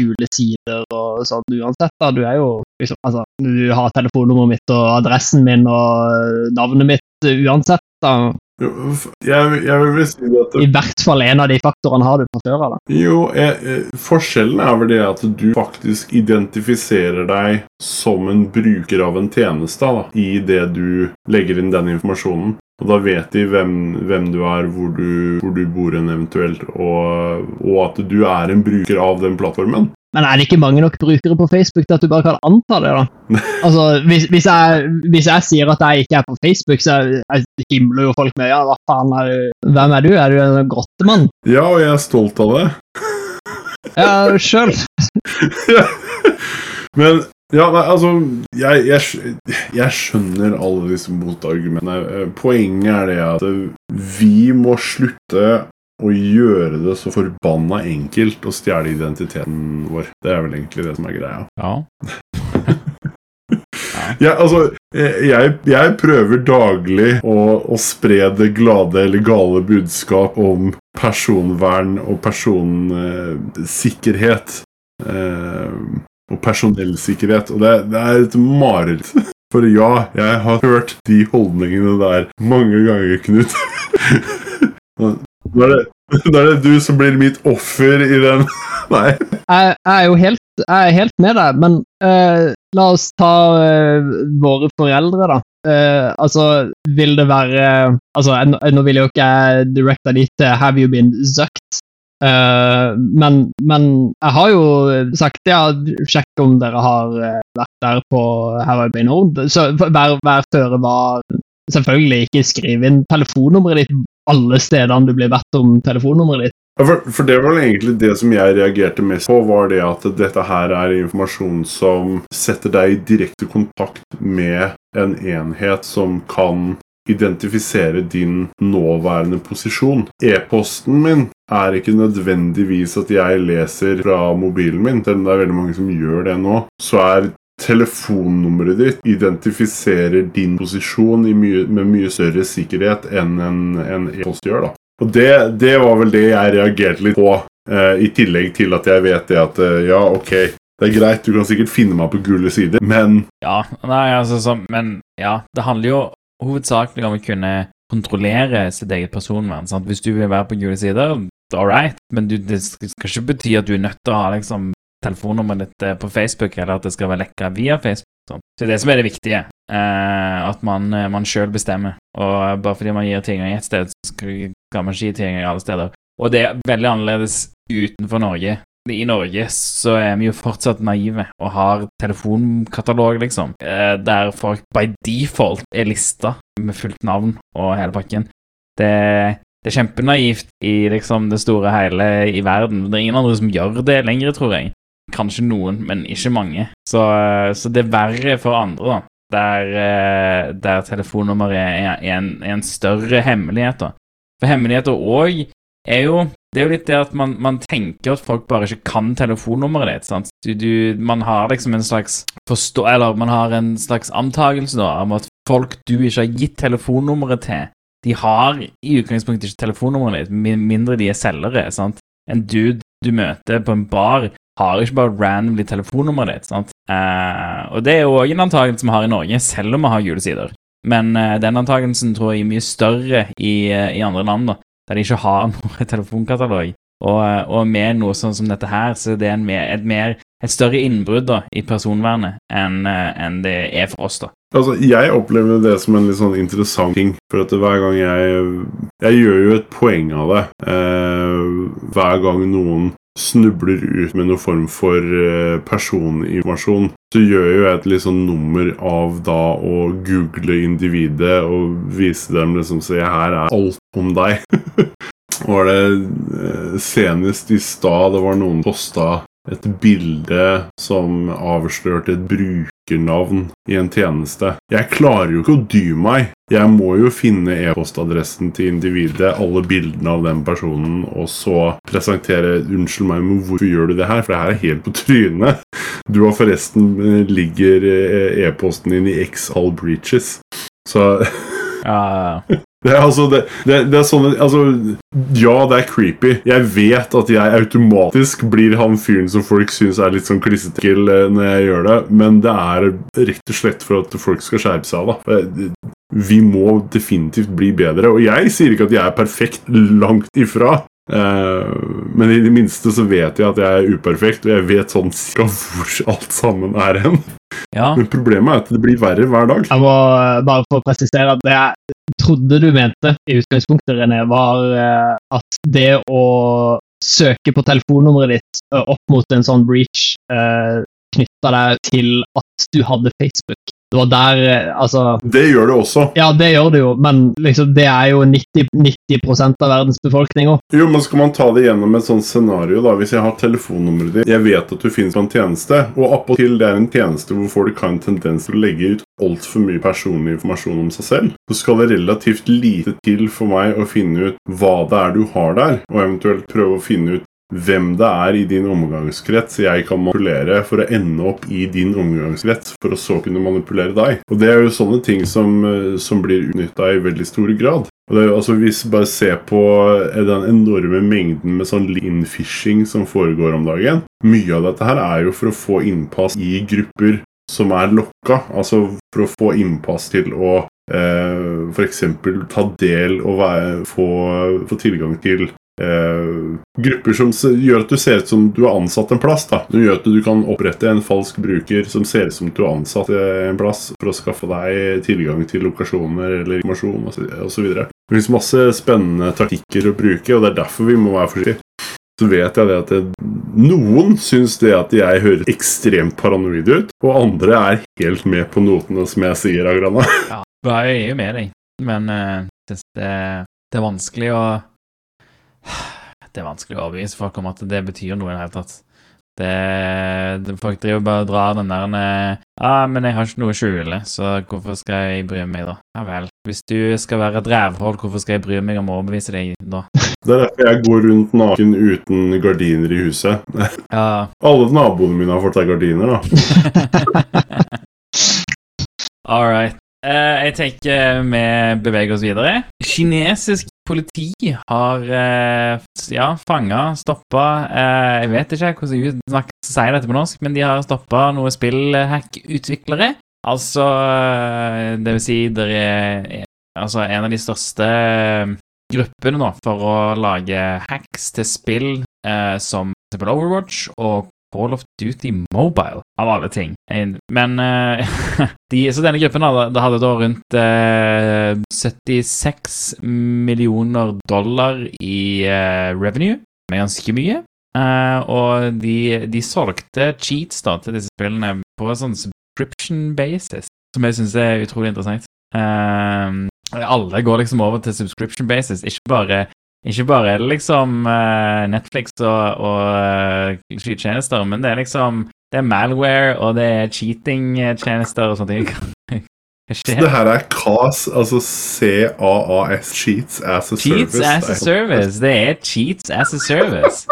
Speaker 3: gule sider og sånn uansett? da, Du er jo liksom, altså, Du har telefonnummeret mitt og adressen min og eh, navnet mitt eh, uansett. da.
Speaker 4: Jeg, jeg vil vel si at
Speaker 3: I hvert fall en av de faktorene har du fra før av.
Speaker 4: Jo, jeg, eh, forskjellen er vel det at du faktisk identifiserer deg som en bruker av en tjeneste da, i det du legger inn den informasjonen. Og da vet de hvem, hvem du er, hvor du, hvor du bor hen eventuelt, og, og at du er en bruker av den plattformen.
Speaker 3: Men er det ikke mange nok brukere på Facebook til at du bare kan anta det? da? Altså, Hvis, hvis, jeg, hvis jeg sier at jeg ikke er på Facebook, så jeg, himler jo folk med ja, hva faen er du? Hvem er du? Er du en grottemann?
Speaker 4: Ja, og jeg er stolt av det.
Speaker 3: Ja, sjøl.
Speaker 4: Men ja, nei, altså jeg, jeg, jeg skjønner alle disse motargumentene. Eh, Poenget er det at eh, vi må slutte å gjøre det så forbanna enkelt å stjele identiteten vår. Det er vel egentlig det som er greia.
Speaker 2: Ja.
Speaker 4: Ja, altså, eh, jeg, jeg prøver daglig å, å spre det glade eller gale budskap om personvern og personsikkerhet. Eh, og personellsikkerhet. Og det, det er et mareritt. For ja, jeg har hørt de holdningene der mange ganger, Knut. Nå er det, da er det du som blir mitt offer i den Nei.
Speaker 3: Jeg, jeg er jo helt, jeg er helt med deg, men uh, la oss ta uh, våre foreldre, da. Uh, altså, vil det være altså, Nå vil jo ikke jeg directe de til 'Have you been zucked'? Eh, men, men jeg har jo sagt ja, sjekk om dere har eh, vært der på Have Nord. Så vær, vær føre var Selvfølgelig ikke skriv inn telefonnummeret ditt alle stedene du blir bedt om telefonnummeret ditt.
Speaker 4: For, for det var egentlig det som jeg reagerte mest på, var det at dette her er informasjon som setter deg i direkte kontakt med en enhet som kan identifisere din nåværende posisjon. E-posten min er ikke nødvendigvis at jeg leser fra mobilen min, selv om det er veldig mange som gjør det nå. Så er telefonnummeret ditt identifiserer din posisjon mye, med mye større sikkerhet enn en, e-post gjør. da. Og det, det var vel det jeg reagerte litt på, eh, i tillegg til at jeg vet det at eh, ja, ok, Det er greit, du kan sikkert finne meg på gule sider, men
Speaker 2: Ja, nei, altså så, Men ja, det handler jo hovedsakelig om å kunne kontrollere sitt eget personvern. Sant? Hvis du vil være på gule sider, all right, men du, det skal ikke bety at du er nødt til å ha liksom telefonnummeret ditt eh, på Facebook, eller at det skal være lekka via Facebook. Sant? Så det er det som er det viktige. Eh, at man, eh, man sjøl bestemmer. Og bare fordi man gir tilgang ett sted, så skal man ikke gi tilgang alle steder. Og det er veldig annerledes utenfor Norge. I Norge så er vi jo fortsatt naive og har telefonkatalog, liksom, eh, der folk by default er lista med fullt navn og hele pakken. Det, det er kjempenaivt i liksom det store hele i verden. Det er ingen andre som gjør det lenger, tror jeg. Kanskje noen, men ikke mange. Så, så det er verre for andre, da. Der, eh, der telefonnummeret er, en, en større hemmelighet, da. For hemmeligheter òg er jo Det er jo litt det at man, man tenker at folk bare ikke kan telefonnummeret ditt. sant? Du, du, man har liksom en slags forstå... Eller man har en slags antakelse om at folk du ikke har gitt telefonnummeret til, de har i utgangspunktet ikke telefonnummeret ditt, med mindre de er selgere. sant? En dude du møter på en bar, har ikke bare randomly telefonnummeret ditt. sant? Eh, og det er jo òg en antakelse vi har i Norge, selv om vi har julesider. Men eh, den antakelsen tror jeg er mye større i, eh, i andre land, da, der de ikke har noe telefonkatalog. Og, eh, og med noe sånn som dette her, så er det en mer, et, mer, et større innbrudd da, i personvernet enn en det er for oss, da.
Speaker 4: Altså, Jeg opplever det som en litt sånn interessant ting. For at hver gang jeg Jeg gjør jo et poeng av det. Eh, hver gang noen snubler ut med noen form for eh, personinformasjon, så gjør jo jeg et litt sånn nummer av da å google individet og vise dem liksom Se, her er alt om deg. var det eh, senest i stad det var noen posta et bilde som avslørte et brukernavn i en tjeneste. Jeg klarer jo ikke å dy meg. Jeg må jo finne e-postadressen til individet, alle bildene av den personen, og så presentere 'Unnskyld meg, men hvorfor gjør du det her?' For det her er helt på trynet. Du har forresten eh, ligger eh, e-posten din i X all breaches. Så
Speaker 2: ja, ja, Ja,
Speaker 4: det er altså det, det, det er sånne Altså, ja, det er creepy. Jeg vet at jeg automatisk blir han fyren som folk syns er litt sånn klissete eh, når jeg gjør det, men det er rett og slett for at folk skal skjerpe seg. da. Vi må definitivt bli bedre. Og jeg sier ikke at jeg er perfekt, langt ifra. Eh, men i det minste så vet jeg at jeg er uperfekt, og jeg vet sånn cirka hvor alt sammen er hen.
Speaker 2: ja.
Speaker 4: Men problemet er at det blir verre hver dag.
Speaker 3: Jeg må eh, bare få presisere at det jeg trodde du mente i utgangspunktet, René, var eh, at det å søke på telefonnummeret ditt opp mot en sånn breach knytta deg til at du hadde Facebook. Det var der eh, Altså
Speaker 4: Det gjør det også.
Speaker 3: Ja, det gjør det jo, men liksom, det er jo 90, 90% av verdens befolkning òg.
Speaker 4: Jo, men skal man ta det gjennom et sånt scenario, da? Hvis jeg har telefonnummeret ditt, jeg vet at du finnes på en tjeneste, og appåtil det er en tjeneste hvor folk har en tendens til å legge ut altfor mye personlig informasjon om seg selv, så skal det relativt lite til for meg å finne ut hva det er du har der, og eventuelt prøve å finne ut hvem det er i din omgangskrets jeg kan manipulere for å ende opp i din omgangskrets, for å så kunne manipulere deg. Og Det er jo sånne ting som, eh, som blir utnytta i veldig stor grad. Og det er, jo- altså Hvis vi bare ser på eh, den enorme mengden med sånn lean-fishing som foregår om dagen Mye av dette her er jo for å få innpass i grupper som er lokka. Altså for å få innpass til å eh, f.eks. ta del og være, få, få tilgang til grupper som gjør at du ser ut som du har ansatt en plass. da. Det gjør at du kan opprette en falsk bruker som ser ut som du har ansatt eh, en plass, for å skaffe deg tilgang til lokasjoner eller informasjon osv. Det finnes masse spennende taktikker å bruke, og det er derfor vi må være forsiktige. Så vet jeg det at det, noen syns det at jeg høres ekstremt paranoid ut, og andre er helt med på notene, som jeg sier, Agrana.
Speaker 2: Ja, jeg er jo med deg, men uh, det, det er vanskelig å Det er vanskelig å overbevise folk om at det betyr noe i det hele tatt. Det, det, folk driver bare og drar den der eh, Ja, men jeg har ikke noe å skjule, så hvorfor skal jeg bry meg, da? Ja vel. Hvis du skal være et rævhold, hvorfor skal jeg bry meg om å overbevise deg, da?
Speaker 4: Det er derfor jeg går rundt naken uten gardiner i huset.
Speaker 2: Ja,
Speaker 4: Alle naboene mine har fått seg gardiner, da.
Speaker 2: all right. Eh, jeg tenker vi beveger oss videre. Kinesisk politi har uh, ja, fanga, stoppa uh, Jeg vet ikke hvordan jeg snakker, sier dette på norsk, men de har stoppa noen spillhack-utviklere. Altså eh, Det vil si det er altså en av de største eh, gruppene nå for å lage hacks til spill eh, som Overwatch og Call of Duty Mobile, av alle ting. Men eh, de, Så denne gruppen hadde, hadde da rundt eh, 76 millioner dollar i eh, revenue, er ganske mye. Eh, og de, de solgte cheats da til disse spillene på en sånn subscription basis, som jeg syns er utrolig interessant. Eh, alle går liksom over til subscription basis, ikke bare ikke bare er det liksom eh, Netflix og, og uh, skytjenester, men det er liksom Det er malware, og det er cheating-tjenester og sånne ting.
Speaker 4: Så det her er CAS, altså CAAS, Cheats as a
Speaker 2: Cheats
Speaker 4: Service.
Speaker 2: as a service. Det er cheats as a service.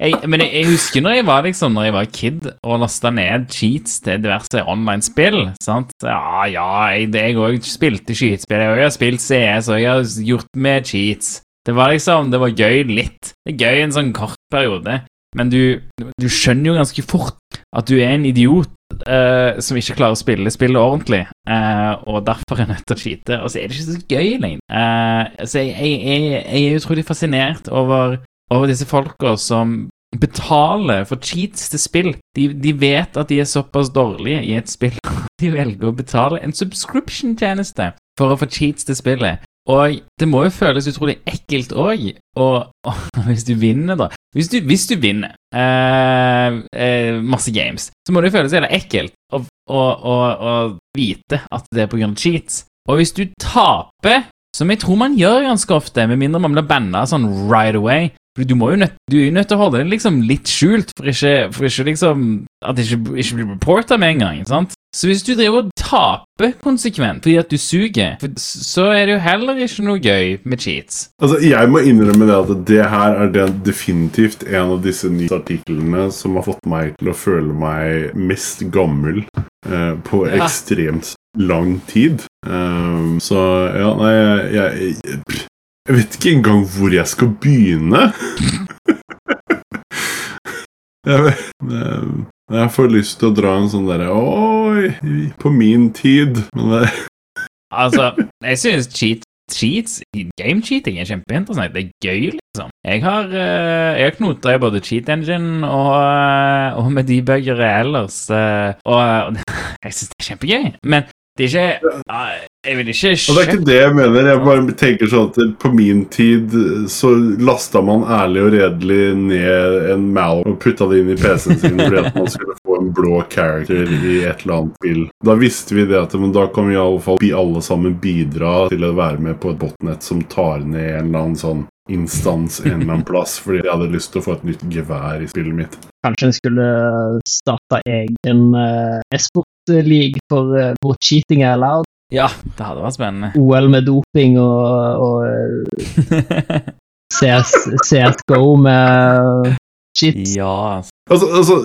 Speaker 2: Jeg, men jeg, jeg husker når jeg var liksom Når jeg var kid og lasta ned cheats til diverse online-spill. sant? Ja, ja, jeg òg spilte skytespill. Jeg har spilt CS, og jeg har gjort med cheats. Det var liksom, det var gøy litt. Det er gøy en sånn kort periode. Men du, du skjønner jo ganske fort at du er en idiot eh, som ikke klarer å spille spillet ordentlig, eh, og derfor er nødt til å cheate. Og så er det ikke så gøy lenger. Eh, så jeg, jeg, jeg, jeg er utrolig fascinert over, over disse folka som betaler for cheats til spill. De, de vet at de er såpass dårlige i et spill. De velger å betale en subscription-tjeneste for å få cheats til spillet. Og det må jo føles utrolig ekkelt òg, og, og hvis du vinner, da Hvis du, hvis du vinner eh, eh, masse games, så må det jo føles jævla ekkelt å, å, å, å vite at det er av cheats. Og hvis du taper, som jeg tror man gjør ganske ofte, med mindre man blir banna sånn right away du, jo nødt, du er jo nødt til å holde det liksom litt skjult, for ikke, for ikke liksom At det ikke, ikke blir reporta med en gang. sant? Så hvis du driver og taper konsekvent fordi at du suger, så er det jo heller ikke noe gøy med cheats.
Speaker 4: Altså, Jeg må innrømme det at det her er det definitivt en av disse nyhetsartiklene som har fått meg til å føle meg mest gammel eh, på
Speaker 2: Ja.
Speaker 4: ekstremt lang tid. Um, så ja, nei, jeg, jeg, jeg, jeg vet ikke engang hvor jeg skal begynne. jeg, vet- eh, jeg får lyst til å dra en sånn derre Oi, på min tid. Men det,
Speaker 2: Altså, jeg synes cheat, cheats, game cheating, er kjempeinteressant. Det er gøy, liksom. Jeg har, uh, jeg har knota i både cheat engine og, eh, og med debuggere ellers, eh, og, og jeg synes det er kjempegøy. Men det er ikke Jeg vil ikke
Speaker 4: Og det er ikke det jeg mener. Jeg bare tenker sånn at På min tid så lasta man ærlig og redelig ned en mal og putta det inn i PC-en sin fordi at man skulle få en blå character i et eller annet spill. Da visste vi det at men da kan vi i alle sammen bidra til å være med på et botnett som tar ned en eller annen sånn instans en eller annen plass, fordi jeg hadde lyst til å få et nytt gevær i spillet mitt.
Speaker 3: Kanskje en skulle starte egen uh, e-sport-league for uh, hvor cheating er allowed.
Speaker 2: Ja, det hadde vært spennende.
Speaker 3: OL med doping og, og eh, CS, CSGO med cheats.
Speaker 2: ja,
Speaker 4: Altså, altså,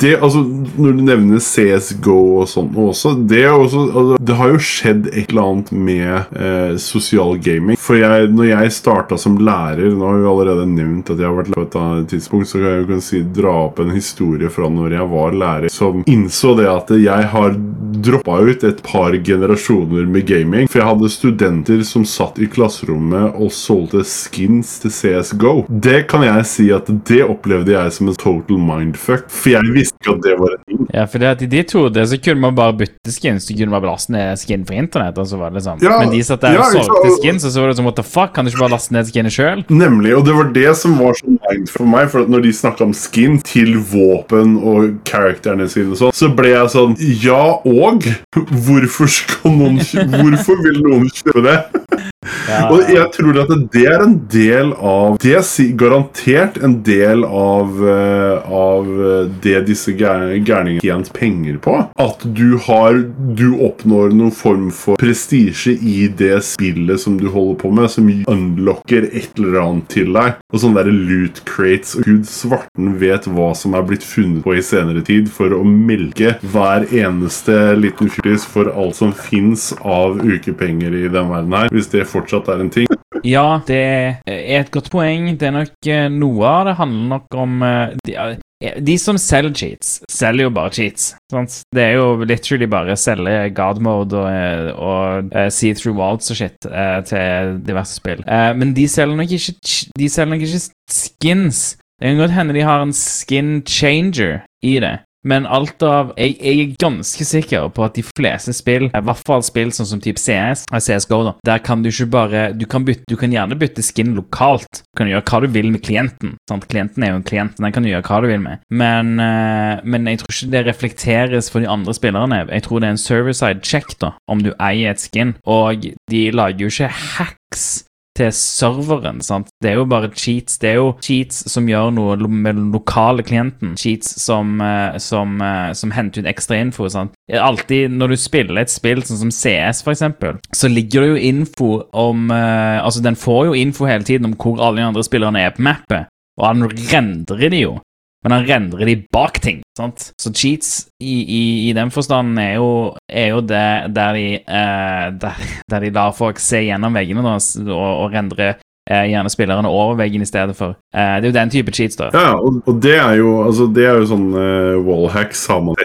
Speaker 4: det, altså, Når du nevner CSGO og sånn også, det, også altså, det har jo skjedd et eller annet med eh, sosial gaming. For jeg, når jeg starta som lærer Nå har vi allerede nevnt at jeg har vært lærer på et tidspunkt, så kan jeg jo kan si, dra opp en historie fra når jeg var lærer, som innså det at jeg har droppa ut et par generasjoner med gaming. For jeg hadde studenter som satt i klasserommet og solgte skins til CSGO. Det kan jeg si at det opplevde jeg som en total mindfuck. For jeg visste ikke at det var en ting.
Speaker 2: Ja, for det at i ditt hode så kunne man bare bytte skin, så kunne man bare laste ned skin fra internett, og så var det liksom
Speaker 4: Ja,
Speaker 2: Men de satt der og solgte
Speaker 4: ja,
Speaker 2: skins, og så var det sånn what the fuck, kan du ikke bare laste ned skinnet sjøl?
Speaker 4: Nemlig, og det var det som var så mind for meg. For at når de snakka om skin til våpen og karakterene sine, og sånn, så ble jeg sånn Ja, og? Hvorfor skal noen Hvorfor vil noen kjøpe det?
Speaker 2: Ja,
Speaker 4: Og jeg tror at det er en del av Det er garantert en del av, eh, av eh, det disse gærningene tjent penger på. At du har Du oppnår noen form for prestisje i det spillet som du holder på med, som unlocker et eller annet til deg. Og sånne der loot crates. Og gud svarten vet hva som er blitt funnet på i senere tid for å melke hver eneste liten fjortis for alt som fins av ukepenger i den verden her. Hvis det fortsatt er en ting.
Speaker 2: Ja, det er et godt poeng. Det er nok eh, Noe av det handler nok om eh, de, eh, de som selger cheats, selger jo bare cheats. Sant? Det er jo literally bare å selge god mode og, og eh, see through walls og shit til diverse spill. Men de selger nok ikke De selger nok ikke skins. Det kan godt hende de har en skin changer i det. Men alt av jeg, jeg er ganske sikker på at de fleste spill, i hvert fall spill sånn som type CS, eh, CSGO, da, der kan du ikke bare Du kan, bytte, du kan gjerne bytte skin lokalt. Du kan gjøre hva du vil med klienten. Sant? Klienten er jo en klient, den kan du gjøre hva du vil med. Men, eh, men jeg tror ikke det reflekteres for de andre spillerne. Jeg tror det er en server-side check da, om du eier et skin. Og de lager jo ikke hacks til serveren. sant? Det er jo bare cheats. Det er jo cheats som gjør noe med den lokale klienten. Cheats som, eh, som, eh, som henter ut ekstra info. sant? Alltid når du spiller et spill sånn som CS, eksempel, så ligger det jo info om eh, Altså, den får jo info hele tiden om hvor alle de andre spillerne er på mappet, og han rendrer de jo. Men han rendrer de bak ting. sant? Så cheats i, i, i den forstanden er jo, er jo det der de, eh, der, der de lar folk se gjennom veggene da, og, og rendre eh, gjerne spillerne over veggen i stedet for. Eh, det er jo den type cheats, da.
Speaker 4: Ja, og, og det er jo altså, Det er jo sånn uh, wallhacks har man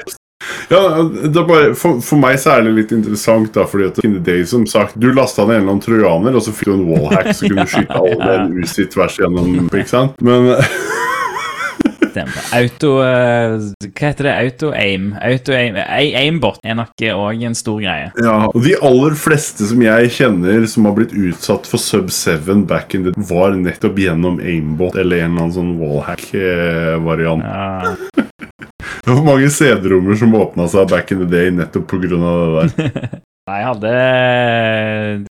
Speaker 4: ja, det er bare, for, for meg så er det litt interessant, da, fordi at in the day, som sagt, du lasta ned en eller annen trojaner, og så fikk du en wallhack, som kunne skyte alle den usitt tvers gjennom. ikke sant? Men
Speaker 2: Stemmer. Auto eh, Hva heter det? Auto-aim. Auto-aim A- Aimbot er nok òg en stor greie.
Speaker 4: ja, og de aller fleste som jeg kjenner som har blitt utsatt for Sub 7 back in the var nettopp gjennom aimbot eller en eller annen sånn wallhack-variant.
Speaker 2: Ja.
Speaker 4: Det var mange CD-rommer som åpna seg back in the day nettopp pga. det der.
Speaker 2: Nei, hadde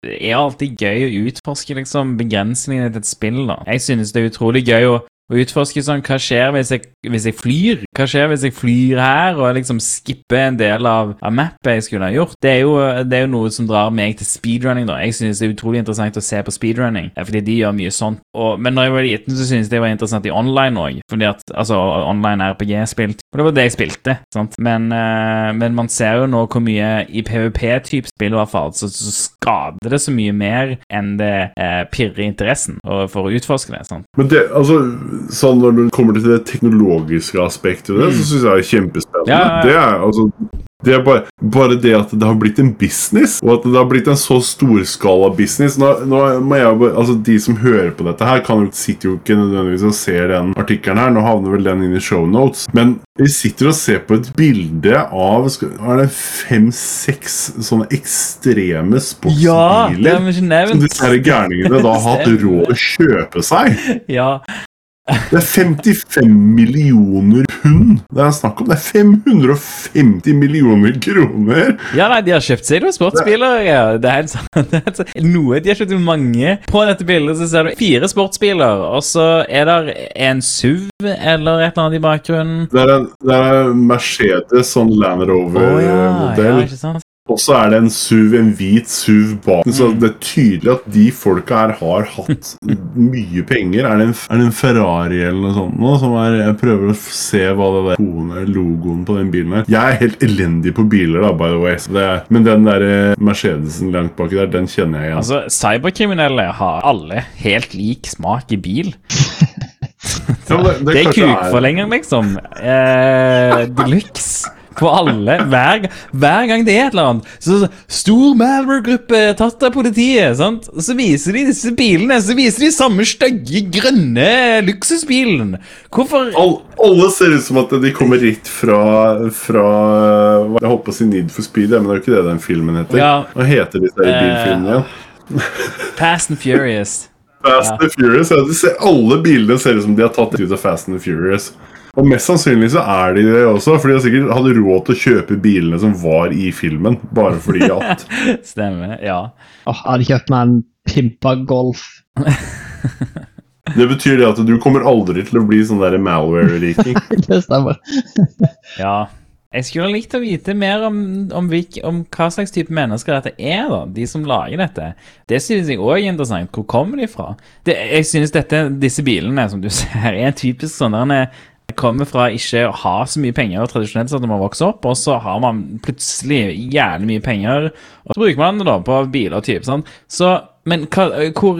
Speaker 2: Det er alltid gøy å utforske liksom begrensningene til et spill. da. Jeg synes det er utrolig gøy å, å utforske sånn Hva skjer hvis jeg, hvis jeg flyr? Hva skjer hvis jeg flyr her og liksom skipper en del av, av mappet jeg skulle ha gjort? Det er, jo, det er jo noe som drar meg til speedrunning. da. Jeg synes det er utrolig interessant å se på speedrunning, eh, fordi de gjør mye sånt. Og, men når jeg var liten, så synes jeg det var interessant i online òg. Fordi at altså, online RPG-spilt. Og det var det jeg spilte. sant? Men, eh, men man ser jo nå hvor mye i PVP-type spill i hvert fall, så, så skader det så mye mer enn det eh, pirrer interessen og for å utforske det. sant?
Speaker 4: Men det, altså, sånn når det kommer til det teknologiske aspektet det, så syns jeg det er kjempespennende.
Speaker 2: Ja, ja, ja.
Speaker 4: Det er altså det er bare, bare det at det har blitt en business, og at det har blitt en så storskala business. Nå, nå må jeg altså De som hører på dette her, kan sitter jo ikke nødvendigvis og ser den artikkelen her. Nå havner vel den inn i shownotes. Men vi sitter og ser på et bilde av er det fem-seks sånne ekstreme sportsbiler.
Speaker 2: ja,
Speaker 4: som disse gærningene da har hatt råd å kjøpe seg.
Speaker 2: Ja,
Speaker 4: Det er 55 millioner pund det er snakk om. Det er 550 millioner kroner!
Speaker 2: ja nei, de har kjøpt seg noen sportsbiler. Ja. Det er helt sant. Noe, De har kjøpt mange. På dette bildet så ser du fire sportsbiler, og så er det en SUV eller et eller annet i bakgrunnen.
Speaker 4: Det er en, det er en Mercedes sånn Land
Speaker 2: Å ja, ja,
Speaker 4: Rover-modell.
Speaker 2: ikke sant?
Speaker 4: Og så er det en SUV, en hvit SUV bak. Så
Speaker 2: Mm.
Speaker 4: det er tydelig at de folka her har hatt mye penger. Er det en, er det en Ferrari eller noe sånt nå? Som er, jeg prøver å se hva det der kone- logoen på den bilen er. Jeg er helt elendig på biler, da, by the way. Så det er, men den der eh, Mercedesen langt baki der, den kjenner jeg igjen.
Speaker 2: Altså, Cyberkriminelle har alle helt lik smak i bil.
Speaker 4: Ja, det,
Speaker 2: Det er kukforlenger, liksom. Eh, Deluxe. På alle. Hver, hver gang det er et eller annet. Så, så Stor Malware-gruppe tatt av politiet. sant? Så viser de disse bilene. Så viser de samme stygge, grønne luksusbilen. Hvorfor
Speaker 4: All, alle ser ut som at de kommer rett fra, fra Jeg holdt på å si Need for Speed, ja, men det er jo ikke det den filmen heter.
Speaker 2: Ja.
Speaker 4: Hva heter disse
Speaker 2: uh,
Speaker 4: bilfilmene igjen?
Speaker 2: Fast and Furious.
Speaker 4: Fast and Furious. Ja, alle bilene ser ut som de har tatt ut av Fast and Furious. Og mest sannsynlig så er de det også, for de har sikkert hadde råd til å kjøpe bilene som var i filmen, bare fordi at
Speaker 2: Stemmer. Ja.
Speaker 3: Åh, jeg hadde kjøpt meg en pimpa golf.
Speaker 4: Det betyr det at du kommer aldri til å bli sånn der malware-riking.
Speaker 3: Det stemmer.
Speaker 2: Ja. Jeg skulle likt å vite mer om, om, hvilk, om hva slags type mennesker dette er, da. De som lager dette. Det synes jeg òg er interessant. Hvor kommer de fra? Det, jeg synes dette, disse bilene som du ser, er en typisk sånn der en- kommer fra ikke å ha så mye penger tradisjonelt sett når man vokser opp, og så har man plutselig jævlig mye penger, og så bruker man det da på biler og type, sant. Så, men hva, hvor,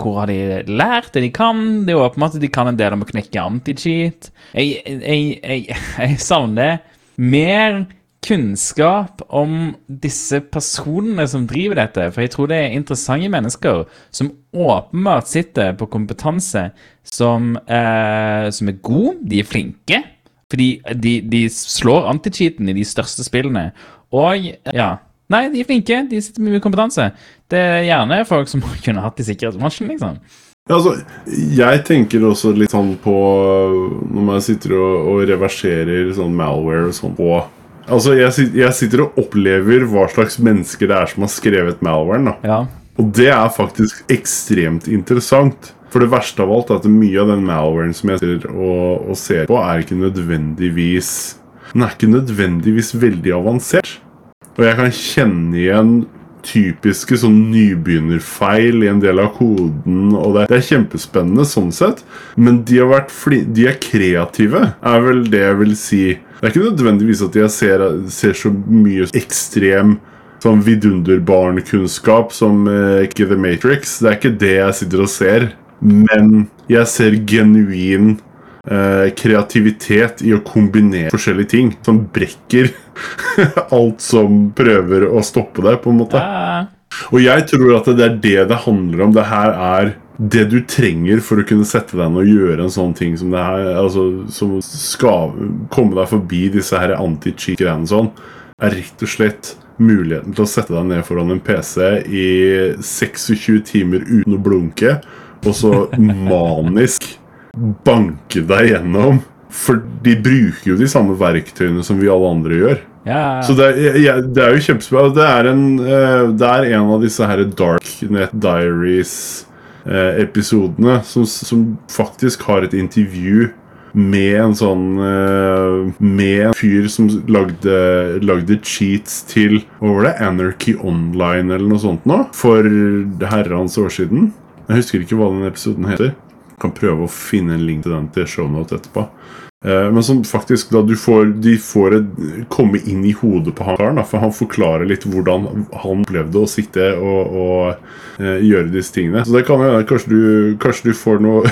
Speaker 2: hvor har de lært det de kan? Det er jo åpenbart at de kan en del om å knekke anti-cheat. Jeg, jeg, jeg, jeg savner mer kunnskap om disse personene som driver dette, for jeg tror det er interessante mennesker som åpenbart sitter på kompetanse som, eh, som er god, de er flinke, fordi de, de slår anti-cheaten i de største spillene, og ja, nei, de er flinke, de sitter med mye kompetanse. Det er gjerne folk som kunne hatt i sikkerhetsbransjen, liksom.
Speaker 4: Ja, altså, jeg tenker også litt sånn på Når man sitter og, og reverserer sånn malware og sånn på Altså, jeg, jeg sitter og opplever hva slags mennesker det er som har skrevet malwaren.
Speaker 2: Ja,
Speaker 4: Og det er faktisk ekstremt interessant. For det verste av alt er at mye av den malwaren som jeg ser, og, og ser på, er ikke nødvendigvis Den er ikke nødvendigvis veldig avansert. Og jeg kan kjenne igjen typiske sånn nybegynnerfeil i en del av koden, og det, det er kjempespennende sånn sett, men de, de er kreative, er vel det jeg vil si. Det er ikke nødvendigvis at jeg ser, ser så mye ekstrem sånn vidunderbarnkunnskap som eh, ikke The Matrix. Det er ikke det jeg sitter og ser, men jeg ser genuin eh, kreativitet i å kombinere forskjellige ting som brekker alt som prøver å stoppe det, på en måte. Og jeg tror at det er det det handler om. Det her er det du trenger for å kunne sette deg ned og gjøre en sånn ting som det her, altså, som skal komme deg forbi disse her anti-cheat-greiene sånn, er rett og slett muligheten til å sette deg ned foran en PC i 26 timer uten å blunke, og så manisk banke deg gjennom. For de bruker jo de samme verktøyene som vi alle andre gjør.
Speaker 2: ja.
Speaker 4: Så det, er- ja, det er jo kjempespennende. Det er en, eh, det er en av disse her Darknet Diaries-episodene som, som faktisk har et intervju med en sånn eh, Med en fyr som lagde, lagde cheats til Hva var det? Anarchy Online eller noe sånt nå? For herrens år siden. Jeg husker ikke hva den episoden heter. Kan prøve å finne en link til den til shownote etterpå. Eh, Men som faktisk da du får, de får et, komme inn i hodet på han For han forklarer litt hvordan han opplevde å sitte og, og eh, gjøre disse tingene. Så det kan jo kanskje du, kanskje du får noen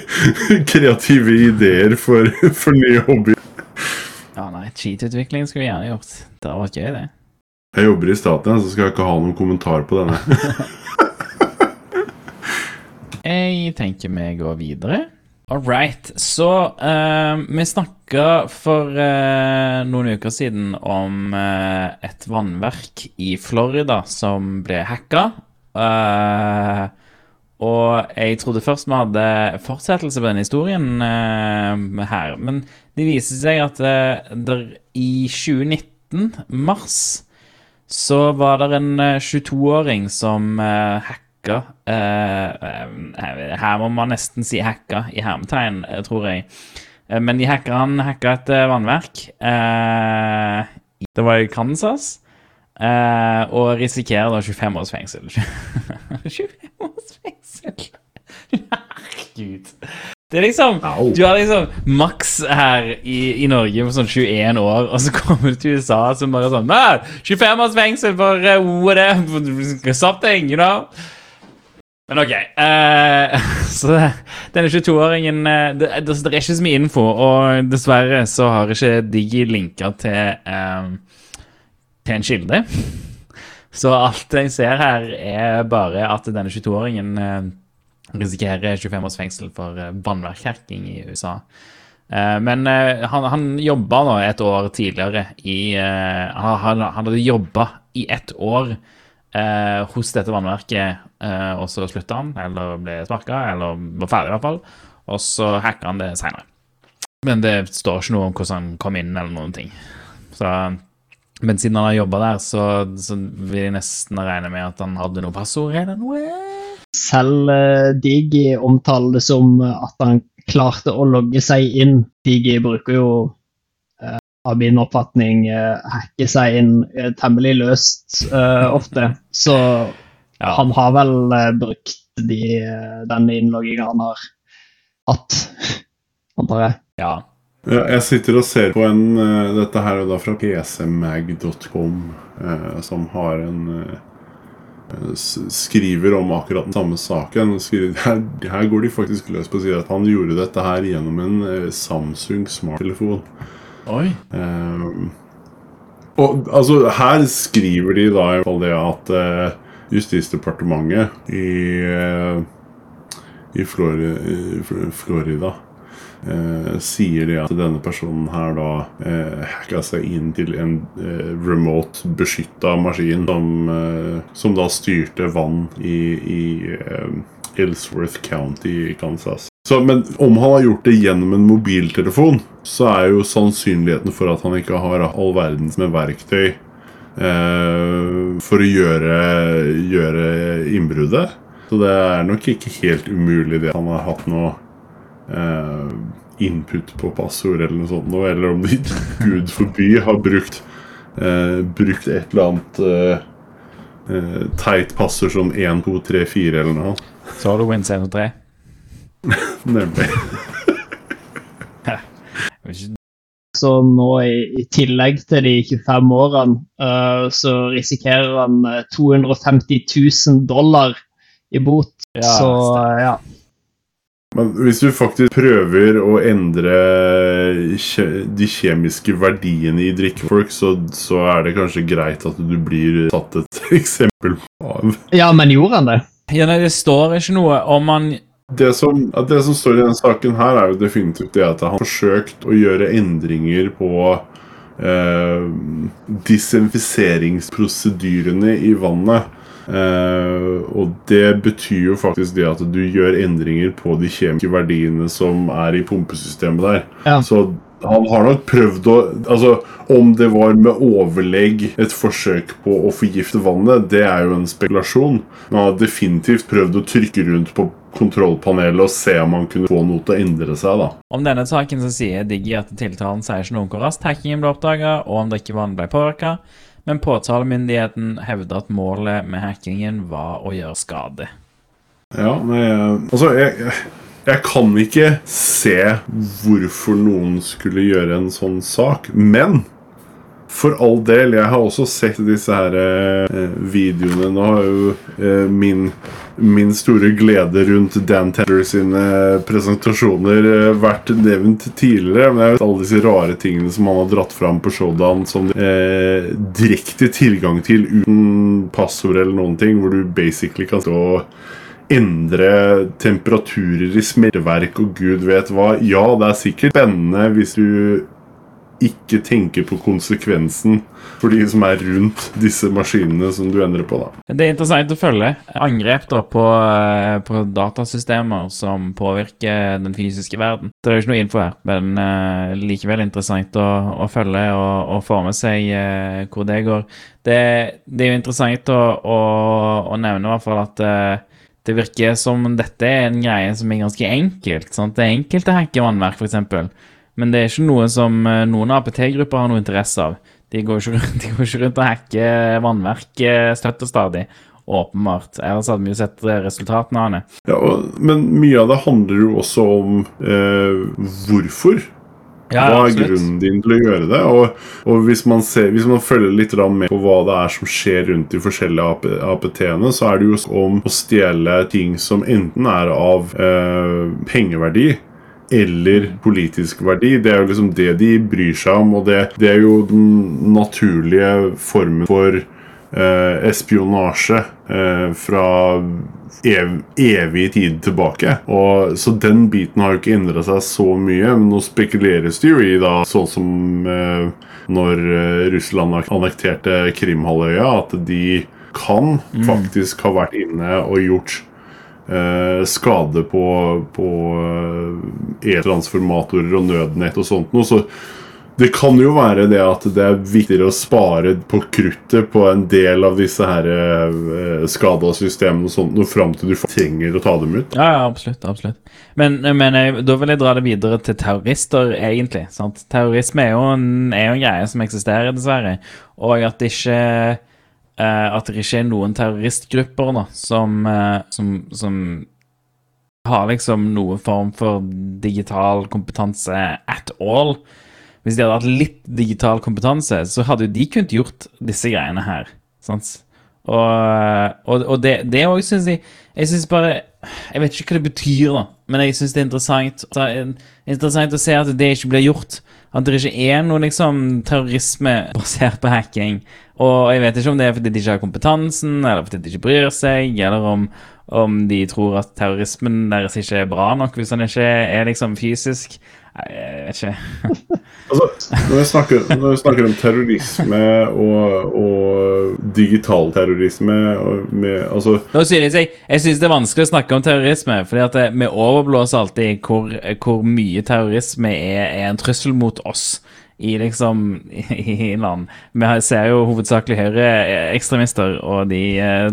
Speaker 4: kreative ideer for, for nye hobbyer.
Speaker 2: ja nei, cheat-utvikling skulle vi gjerne gjort. Det hadde vært gøy, det.
Speaker 4: Jeg jobber i staten, så skal jeg ikke ha noen kommentar på denne.
Speaker 2: Jeg tenker vi går videre. All right. Så uh, vi snakka for uh, noen uker siden om uh, et vannverk i Florida som ble hacka. Og jeg trodde først vi hadde fortsettelse på denne historien her. Men det viser seg at der i 2019, mars, så var det en eh, 22-åring som uh, hacka eh, eh, Her må man nesten si hacka i hermetegn, eh, tror jeg. Men de hacka, han hacka et vannverk. det var i Kansas. og risikerer da 25 års fengsel. 25 års fengsel! Herregud. Det er liksom
Speaker 4: Au.
Speaker 2: Du har liksom maks her i, i Norge for sånn 21 år, og så kommer du til USA som bare sånn Nei, 25 års fengsel for uh, whatever, something, you know? Men OK. Uh, så denne 22-åringen eh, det, det, er ikke så mye info, og dessverre så har ikke Digi linka til, uh, til en kilde. Så alt jeg ser her, er bare at denne 22-åringen uh, risikerer 25 års fengsel for vannverkhacking i USA. Men han, han jobba nå et år tidligere i han, han hadde jobba i ett år eh, hos dette vannverket, eh, og så slutta han, eller ble sparka, eller var ferdig i hvert fall. Og så hacka han det seinere. Men det står ikke noe om hvordan han kom inn, eller noen ting. Så Men siden han har jobba der, så, så vil jeg nesten regne med at han hadde noe passord eller noe.
Speaker 3: Selv uh, Digi omtaler det som at han klarte å logge seg inn. Digi bruker jo, av min oppfatning, eh, hacke seg inn eh, temmelig løst eh, ofte. Så
Speaker 2: Ja.
Speaker 3: han har vel brukt de, den innlogginga han har hatt, antar jeg.
Speaker 2: Ja.
Speaker 4: Ja, jeg sitter og ser på en Dette her er da fra pcmag.com, som har en Skriver om akkurat den samme saken. Skriver, her, her går de faktisk løs på å si at han gjorde dette her gjennom en Samsung smarttelefon.
Speaker 2: Oi.
Speaker 4: Um, og altså, her skriver de da i fall det at uh, Justisdepartementet i, uh, i Flori, i Florida eh, sier det at denne personen her da eh, hacka seg inn til en remote beskytta maskin som, som da styrte vann i, i Ellsworth County i Kansas. Så, men om han har gjort det gjennom en mobiltelefon, så er jo sannsynligheten for at han ikke har all verdens med verktøy eh, for å gjøre, gjøre innbruddet. Så det er nok ikke helt umulig det han har hatt noe eh, input på passord eller noe sånt, eller om de gud forby har brukt, eh, brukt et eller annet eh, eh, teit passord som 1, 2, 3, 4 eller noe.
Speaker 2: Så har du Win 1 og 3.
Speaker 4: Nemlig.
Speaker 3: Så nå i, i tillegg til de 25 årene, uh, så risikerer han eh, 250 000 dollar i bot.
Speaker 2: Ja,
Speaker 3: så
Speaker 2: uh,
Speaker 3: eh, ja.
Speaker 4: Men hvis du faktisk prøver å endre kje- de kjemiske verdiene i drikkefolk, så, så er det kanskje greit at du blir tatt et eksempel av.
Speaker 3: ja, men gjorde han det?
Speaker 2: Ja, nei, det står ikke noe om han
Speaker 4: Det som, det som står i denne saken her, er jo definitivt det at han har forsøkt å gjøre endringer på eh, disinfiseringsprosedyrene i vannet. Eh, og det betyr jo faktisk det at du gjør endringer på de kjemiske verdiene som er i pumpesystemet der.
Speaker 3: Ja.
Speaker 4: Så han har nok prøvd å Altså, om det var med overlegg et forsøk på å forgifte vannet, det er jo en spekulasjon. Men han har definitivt prøvd å trykke rundt på kontrollpanelet og se om han kunne få noe til å endre seg, da.
Speaker 2: Om denne saken så sier Diggy at tiltalen sier ikke noe om hvor raskt hackingen ble oppdaga, og om drikkevannet ble påvirka, men påtalemyndigheten hevder at målet med hackingen var å gjøre skade.
Speaker 4: Ja, nei, altså jeg, jeg, jeg kan ikke se hvorfor noen skulle gjøre en sånn sak, men for all del, jeg har også sett disse her eh, videoene. Nå har jo eh, min, min store glede rundt Dan Tender sine presentasjoner eh, vært nevnt tidligere. Men jeg vet alle disse rare tingene som han har dratt fram på showdown som eh, direkte tilgang til uten passord eller noen ting, hvor du basically kan stå endre temperaturer i smelteverk og gud vet hva. Ja, det er sikkert spennende hvis du ikke tenker på konsekvensen for de som er rundt disse maskinene som du endrer på. da.
Speaker 2: Det er interessant å følge angrep da på, eh, på datasystemer som påvirker den fysiske verden. Det er jo ikke noe info her, men uh, likevel interessant å, å følge og, og få med seg uh, hvor det går. Det, det er jo interessant å, å, å nevne i hvert fall at uh, det virker som dette er en greie som er ganske enkelt. Sant? Det er enkelt å hacke vannverk, f.eks. Men det er ikke noe som eh, noen APT-grupper har noe interesse av. De går ikke rundt, de går ikke rundt og hacker vannverk eh, støtt og stadig. Åpenbart. Ellers hadde vi jo sett eh, resultatene av det.
Speaker 4: Ja, og, Men mye av det handler jo også om eh, hvorfor. Hva er grunnen din til å gjøre det? Og, og hvis, man ser, hvis man følger litt med på hva det er som skjer rundt de forskjellige APT-ene, så er det jo om å stjele ting som enten er av eh, pengeverdi eller politisk verdi. Det er jo liksom det de bryr seg om, og det, det er jo den naturlige formen for eh, espionasje eh, fra ev evig tid tilbake. Og, så den biten har jo ikke endra seg så mye. Men nå spekuleres det jo i, da, sånn som eh, når eh, Russland annekterte Krimhalvøya, at de kan faktisk ha vært inne og gjort skade på, på eh, e-transformatorer og nødnett og sånt noe. Så Det kan jo være det at det er viktigere å spare på kruttet på en del av disse her eh, skada systemene og sånt, og fram til du trenger å ta dem ut.
Speaker 2: Ja, ja, absolutt. absolutt. Men, men jeg, da vil jeg dra det videre til terrorister, egentlig. sant? Terrorisme er jo, en, er jo en greie som eksisterer, dessverre. Og at det ikke eh, At det ikke er noen terroristgrupper da, som, eh, som, som har liksom noen form for digital kompetanse at all. Hvis de hadde hatt litt digital kompetanse, så hadde jo de kunnet gjort disse greiene her. Sant? Og, og, og det, det òg syns jeg Jeg syns bare Jeg vet ikke hva det betyr, da, men jeg syns det er interessant, er interessant å se at det ikke blir gjort. At det ikke er noe liksom terrorisme basert på hacking. Og jeg vet ikke om det er fordi de ikke har kompetansen, eller fordi de ikke bryr seg, eller om, om de tror at terrorismen deres ikke er bra nok hvis den ikke er liksom fysisk. Nei, Jeg vet ikke.
Speaker 4: Altså, når, vi snakker, når vi snakker om terrorisme og, og digital terrorisme og med, altså,
Speaker 2: Nå synes jeg jeg synes det er vanskelig å snakke om terrorisme, fordi at vi overblåser alltid hvor, hvor mye terrorisme er, er en trussel mot oss i liksom i land. Vi ser jo hovedsakelig høyreekstremister, og de eh,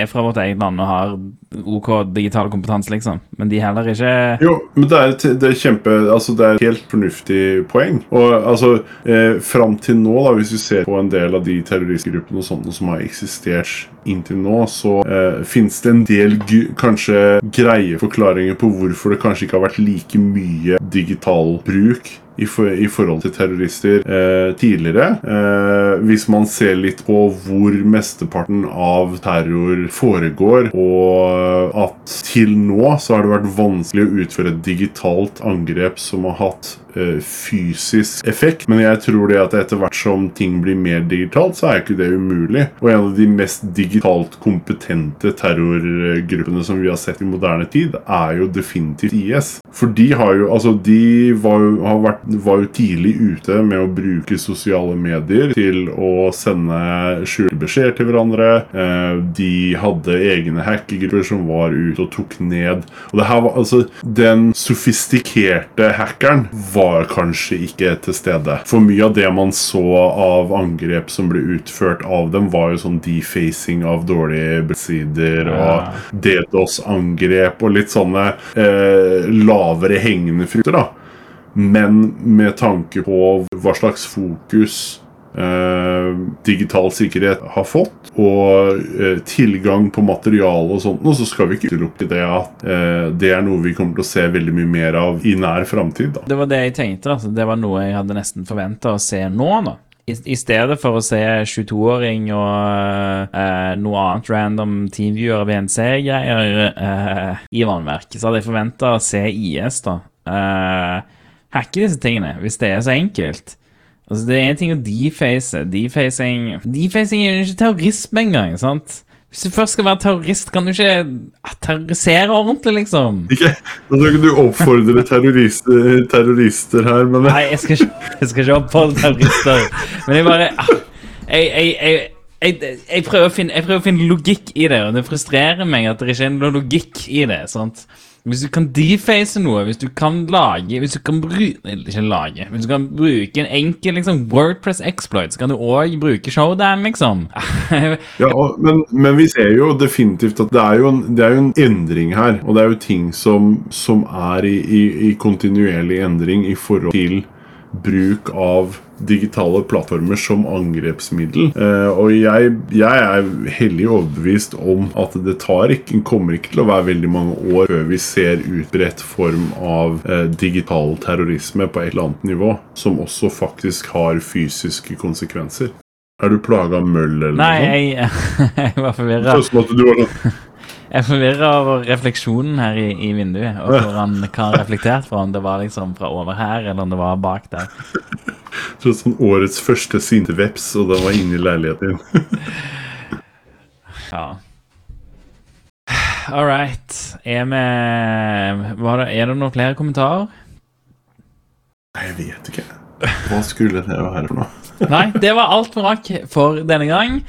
Speaker 2: er fra vårt eget land og har OK digital kompetanse, liksom. Men de heller ikke
Speaker 4: Jo, men det er, et- det er kjempe Altså, det er et helt fornuftig poeng. Og altså, eh, fram til nå, da, hvis vi ser på en del av de terroristgruppene og sånne som har eksistert inntil nå, så eh, finnes det en del kanskje greie forklaringer på hvorfor det kanskje ikke har vært like mye digital bruk i, for, i forhold til terrorister eh, tidligere. Eh, hvis man ser litt på hvor mesteparten av terror foregår, og at til nå så har det vært vanskelig å utføre et digitalt angrep som har hatt eh, fysisk effekt. Men jeg tror det at etter hvert som ting blir mer digitalt, så er ikke det umulig. Og en av de mest digitalt kompetente terrorgruppene som vi har sett i moderne tid, er jo definitivt IS. For de har jo Altså, de var jo, vært, var jo tidlig ute med å bruke sosiale medier til å sende skjulte beskjeder til hverandre. Eh, de hadde egne hackergrupper som var ute og tok ned Og det her var altså Den sofistikerte hackeren var kanskje ikke til stede. For mye av det man så av angrep som ble utført av dem, var jo sånn defacing av dårlige sider og DDoS-angrep og litt sånne eh, lavere hengende frukter, da. Men med tanke på hva slags fokus digital sikkerhet har fått, og eh, tilgang på materiale og sånt, så skal vi ikke utelukke det at eh, det er noe vi kommer til å se veldig mye mer av i nær framtid.
Speaker 2: Det var det jeg tenkte. Altså. Det var noe jeg hadde nesten forventa å se nå. da. I, stedet for å se 22-åring og eh, noe annet random teamviewer av VNC-greier eh, i vannverk, så hadde jeg forventa å se IS da eh, hacke disse tingene, hvis det er så enkelt. Altså, Det er en ting å deface. Defacing Defacing er jo ikke terrorisme engang. sant? Hvis du først skal være terrorist, kan du ikke terrorisere ordentlig, liksom.
Speaker 4: Ikke, Nå skal ikke du oppfordre terrorister, terrorister her, men
Speaker 2: Nei, jeg skal ikke, jeg skal ikke oppfordre terrorister. Men jeg bare ah, jeg, jeg, jeg, jeg, jeg, prøver finne, jeg prøver å finne logikk i det, og det frustrerer meg at det ikke er noe logikk i det. sant? Hvis du kan deface noe, hvis du kan lage Hvis du kan bruke Ikke lage. Hvis du kan bruke en enkel liksom, Wordpress exploit, så kan du òg bruke Showdown, liksom.
Speaker 4: Ja, men, men vi ser jo definitivt at det er jo en, det er jo en endring her. Og det er jo ting som, som er i, i, i kontinuerlig endring i forhold til bruk av digitale plattformer som angrepsmiddel. Eh, og jeg, jeg er hellig overbevist om at det tar ikke, kommer ikke til å være veldig mange år før vi ser utbredt form av eh, digital terrorisme på et eller annet nivå, som også faktisk har fysiske konsekvenser. Er du plaga av møll eller
Speaker 2: Nei,
Speaker 4: noe?
Speaker 2: jeg, jeg var forvirra.
Speaker 4: Sånn at du var sånn
Speaker 2: Jeg er forvirra over refleksjonen her i, i vinduet. Og hvor han hva han reflekterte fra, om det var liksom fra over her, eller om det var bak der.
Speaker 4: Sånn årets første sinte veps, og den var inne i leiligheten din.
Speaker 2: Ja. All right. Er det, Er det noen flere kommentarer?
Speaker 4: Nei, jeg vet ikke. Hva skulle det være for noe?
Speaker 2: Nei, det var alt vi rakk for denne gang.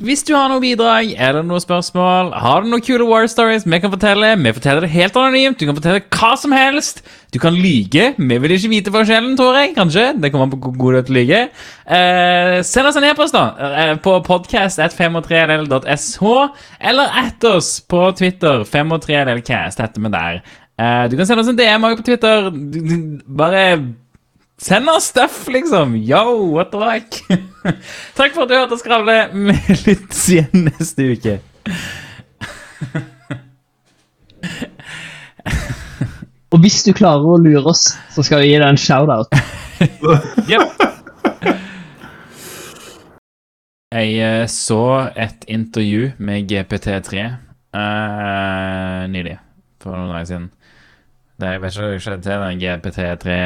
Speaker 2: Hvis du har noe bidrag eller noe spørsmål, har du noen kule war stories vi kan fortelle, vi forteller det helt anonymt, du kan fortelle hva som helst. Du kan lyge. Vi vil ikke vite forskjellen, tror jeg. Kanskje. Det kommer an på hvor god du er til å lyge. Eh, send oss en e-post, da, eh, på podcast.5og3ll.sh, eller at oss på Twitter. 5og3llcast heter vi der. Eh, du kan sende oss en DM også på Twitter. Bare Send oss stuff, liksom! Yo, what the like? Takk for at du hørte skravle. Vi lyttes igjen neste uke.
Speaker 3: Og hvis du klarer å lure oss, så skal vi gi deg en shout-out.
Speaker 2: Yep. Jeg eh, så et intervju med GPT3 uh, nylig, for noen dager siden. Det, jeg vet ikke hva skjedde til den GPT3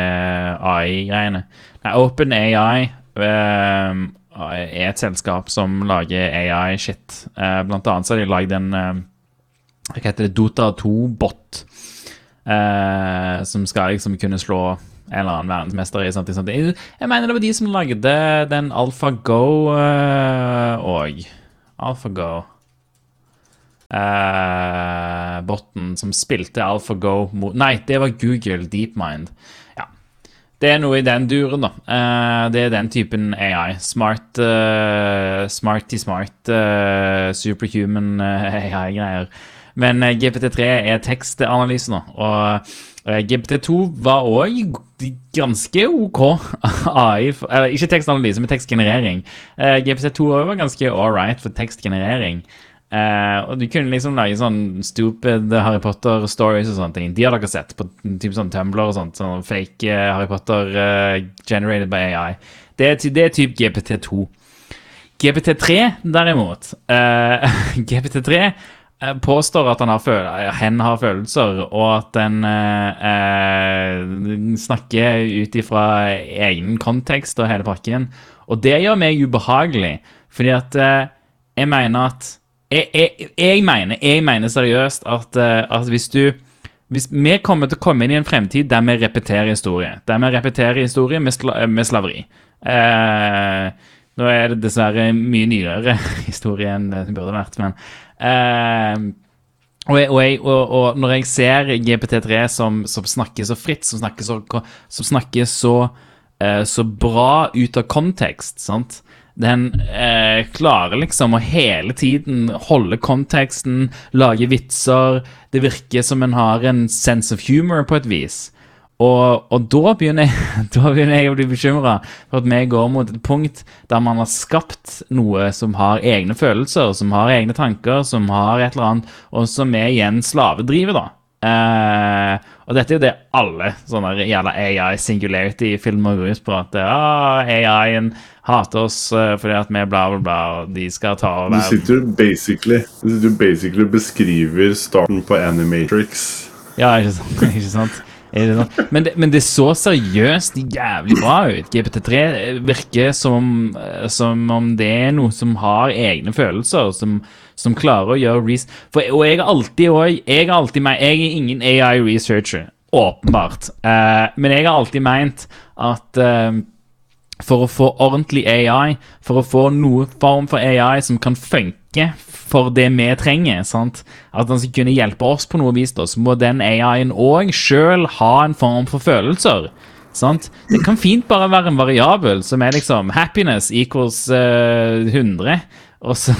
Speaker 2: AI-greiene. Nei, OpenAI um, er et selskap som lager AI-shit. Uh, blant annet så har de lagd en uh, Hva heter det? Dota 2-bot. Uh, som skal liksom kunne slå en eller annen verdensmester i sånt, sånt. Jeg, mener det var de som lagde den AlphaGo òg. AlphaGo. Eh, botten som spilte AlphaGo mot Nei, det var Google DeepMind. Ja. Det er noe i den duren, da. Eh, det er den typen AI. Smart, uh, smarty smart, superhuman AI-greier. Men eh, GPT3 er tekstanalyse nå, og eh, GPT2 var òg ganske OK AI. Eller ikke tekstanalyse, men tekstgenerering. Eh, GPT2 også var ganske all for tekstgenerering. Eh, og du kunne liksom lage sånn stupid Harry Potter-stories og sånne ting. De har dere sett på typ sånn Tumblr og sånt. Sånn fake uh, Harry Potter uh, generated by AI. Det er, det er typ GPT2. GPT3, derimot eh, GPT3 eh, påstår at han har følelser, hen har følelser, og at den snakker ut ifra egen kontekst og hele pakken. Og det gjør meg ubehagelig, fordi at jeg mener at jeg, jeg, jeg, mener, jeg mener seriøst at, eh, at hvis du hvis Vi kommer til å komme inn i en fremtid der vi repeterer historie. Der vi repeterer historie med, sla med slaveri. Eh, nå er det dessverre mye nyere historie enn det burde vært, men eh, og, og, og, og når jeg ser GPT3 som, som snakker så fritt, som snakker så, som snakker så, eh, så bra ut av kontekst, sant? Den eh, klarer liksom å hele tiden holde konteksten, lage vitser. Det virker som en har en sense of humor på et vis. Og, og da, begynner jeg, da begynner jeg å bli bekymra for at vi går mot et punkt der man har skapt noe som har egne følelser, som har egne tanker, som har et eller annet, og som er igjen slavedrivet, da. Eh, og dette er jo det alle sånne jævla AI singularity-filmer går ut på. At ah, AI-en hater oss eh, fordi at vi bla, bla, bla, og de skal ta
Speaker 4: Du
Speaker 2: over
Speaker 4: sitter jo basically Du sitter jo basically og beskriver starten på Animatrix.
Speaker 2: Ja, ikke sant? ikke sant? Men, det, men det så seriøst jævlig bra ut. GPT3 virker som, eh, som om det er noe som har egne følelser, som, som klarer å gjøre res... For, og jeg er alltid òg Jeg jeg er ingen AI-researcher, åpenbart. Uh, men jeg har alltid meint at uh, for å få ordentlig AI, for å få noe form for AI som kan funke for det vi trenger, sant? at den skal kunne hjelpe oss på noe vis, da, så må den AI-en òg sjøl ha en form for følelser. Sant? Det kan fint bare være en variabel som er liksom happiness equals uh, 100. Og, så,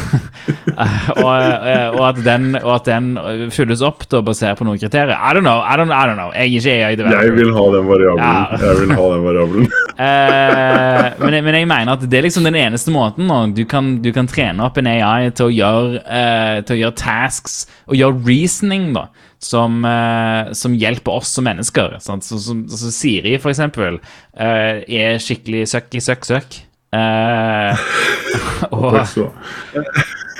Speaker 2: og, eh, og, at den, og at den fylles opp da, basert på noen kriterier. I don't know. I don't, I don't know. Jeg er ikke AI developer.
Speaker 4: Jeg vil ha den variabelen.
Speaker 2: Ja.
Speaker 4: Jeg vil ha den variabelen.
Speaker 2: uh, men, jeg- men jeg mener at det er liksom den eneste måten nå. Du kan, du kan trene opp en AI til å gjøre, uh, til å gjøre tasks og gjøre reasoning, da. Som, uh, som hjelper oss som mennesker. Så, så, så Siri, for eksempel, uh, er skikkelig søkk i søkk søkk. Eh, og,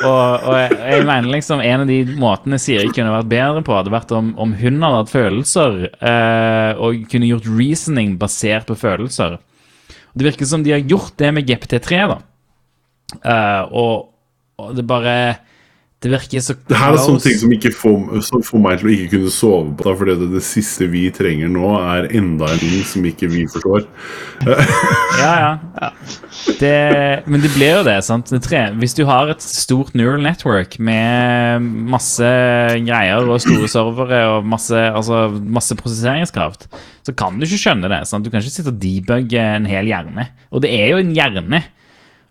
Speaker 2: og, og jeg, jeg mener liksom en av de måtene Siri kunne vært bedre på, hadde vært om, om hun hadde hatt følelser eh, og kunne gjort reasoning basert på følelser. Og Det virker som de har gjort det med GPT3, da. Eh, og, og det bare Det virker så
Speaker 4: Det her er sånne ting som, får, som får meg til å ikke kunne sove på fordi det, det siste vi trenger nå, er enda en ting som ikke vi forstår.
Speaker 2: ja, Ja, ja. Det, men det blir jo det, sant. Tre, hvis du har et stort neural network med masse greier og store servere og masse, altså, masse prosesseringskraft, så kan du ikke skjønne det. sant? Du kan ikke sitte og debugge en hel hjerne. Og det er jo en hjerne.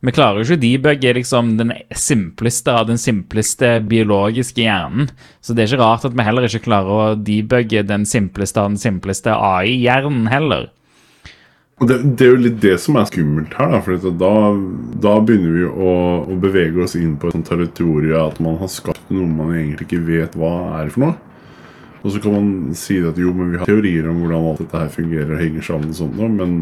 Speaker 2: Vi klarer jo ikke å debugge liksom, den simpleste av den simpleste biologiske hjernen. Så det er ikke rart at vi heller ikke klarer å debugge den simpleste av den simpleste AI-hjernen heller.
Speaker 4: Det, det er jo litt det som er skummelt her, da. For da, da begynner vi å, å bevege oss inn på et sånt territorium at man har skapt noe man egentlig ikke vet hva er for noe. Og så kan man si at jo, men vi har teorier om hvordan alt dette her fungerer og henger sammen, og sånt, men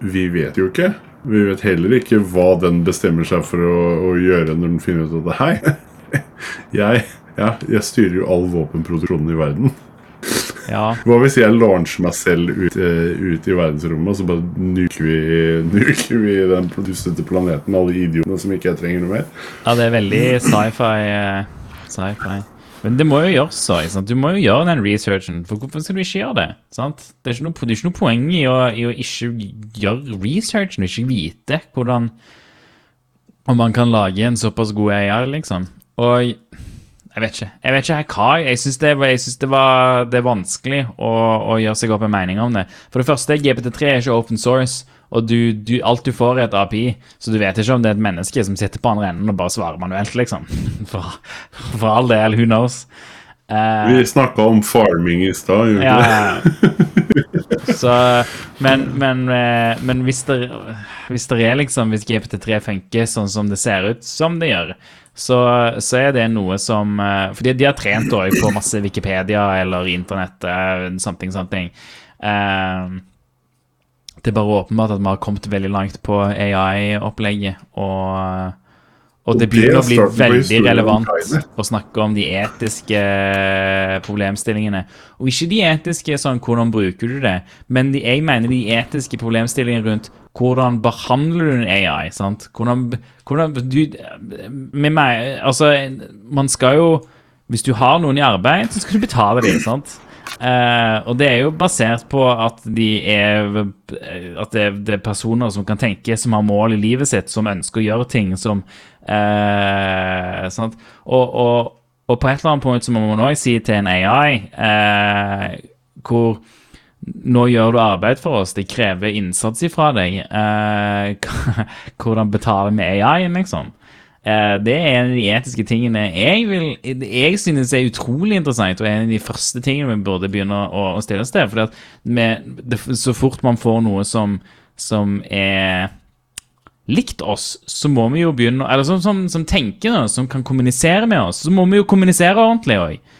Speaker 4: vi vet jo ikke. Vi vet heller ikke hva den bestemmer seg for å, å gjøre når den finner ut at Hei, jeg, ja, jeg styrer jo all våpenproduksjonen i verden.
Speaker 2: Ja,
Speaker 4: Hva hvis jeg launcher meg selv ut, eh, ut i verdensrommet, og så bare nuker vi, nuker vi den dustete planeten, alle idiotene som ikke jeg trenger noe mer?
Speaker 2: ja det er veldig sci-fi. eh, sci-fi. Men det må jo gjøres så. sant? Du må jo gjøre den researchen. For hvorfor skal du ikke gjøre det? sant? Det er ikke noe, er ikke noe poeng i å, i å ikke gjøre researchen ikke vite hvordan Om man kan lage en såpass god AI, liksom. Og jeg vet ikke. Jeg vet ikke hva. Jeg syns det, det, var, det er vanskelig å, å gjøre seg opp en mening om det. For det første, GPT3 er ikke open source, og du, du, alt du får, er et API. Så du vet ikke om det er et menneske som sitter på andre enden og bare svarer manuelt, liksom. For, for all del, who knows. Uh,
Speaker 4: Vi snakka om farming i stad.
Speaker 2: ja. Så, men, men, eh, men hvis, det, hvis det er liksom Hvis GPT3 funker sånn som det ser ut som det gjør, så, så er det noe som eh, Fordi de har trent også på masse Wikipedia eller internett, eh, something, something. Eh, det er bare åpenbart at vi har kommet veldig langt på AI-opplegget, og, og det begynner å bli veldig relevant å snakke om de etiske problemstillingene. Og ikke de etiske sånn hvordan bruker du det, men de, jeg mener de etiske problemstillingene rundt hvordan behandler du en AI, sant? Hvordan, hvordan du, med meg, altså, man skal jo, hvis du har noen i arbeid, så skal du betale dem, sant? Eh, og det er jo basert på at de er At det, det er personer som kan tenke, som har mål i livet sitt, som ønsker å gjøre ting som eh, sant? Og, og, og på et eller annet punkt så må man også si til en AI eh, hvor nå gjør du arbeid for oss, det krever innsats ifra deg. Eh, hvordan betaler vi AI-en, liksom? Eh, det er en av de etiske tingene jeg, vil, jeg synes er utrolig interessant, og en av de første tingene vi burde begynne å, å stille oss til. For så fort man får noe som, som er likt oss, så må vi jo begynne Eller som, som, som tenker som kan kommunisere med oss, så må vi jo kommunisere ordentlig òg.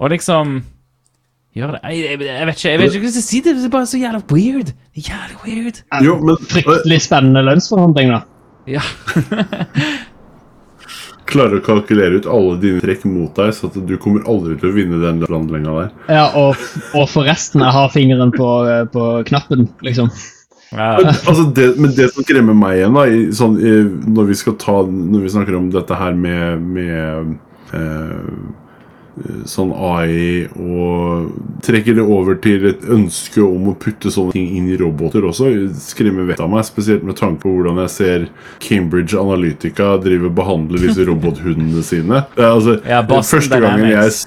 Speaker 2: Og liksom Gjør det. Jeg, jeg, jeg vet ikke jeg vet ikke hva jeg skal si. Det er bare så jævla weird. Det Jævlig weird.
Speaker 4: Jo, men
Speaker 3: Fryktelig spennende lønnsforhandling, da.
Speaker 2: Ja.
Speaker 4: klarer å kalkulere ut alle dine trekk mot deg, så at du kommer aldri til å vinne den landlenga der.
Speaker 3: Ja, og, og forresten, jeg har fingeren på, eh, på knappen, liksom.
Speaker 2: ja.
Speaker 4: Altså det, men det som skremmer meg igjen, da, i, sånn, i, når vi skal ta Når vi snakker om dette her med, med eh, sånn AI og trekker det over til et ønske om å putte sånne ting inn i roboter også, skremmer vettet av meg. Spesielt med tanke på hvordan jeg ser Cambridge Analytica drive og behandle disse robothundene sine. Altså,
Speaker 2: Ja, Boston
Speaker 4: første gangen jeg
Speaker 2: Dynamics.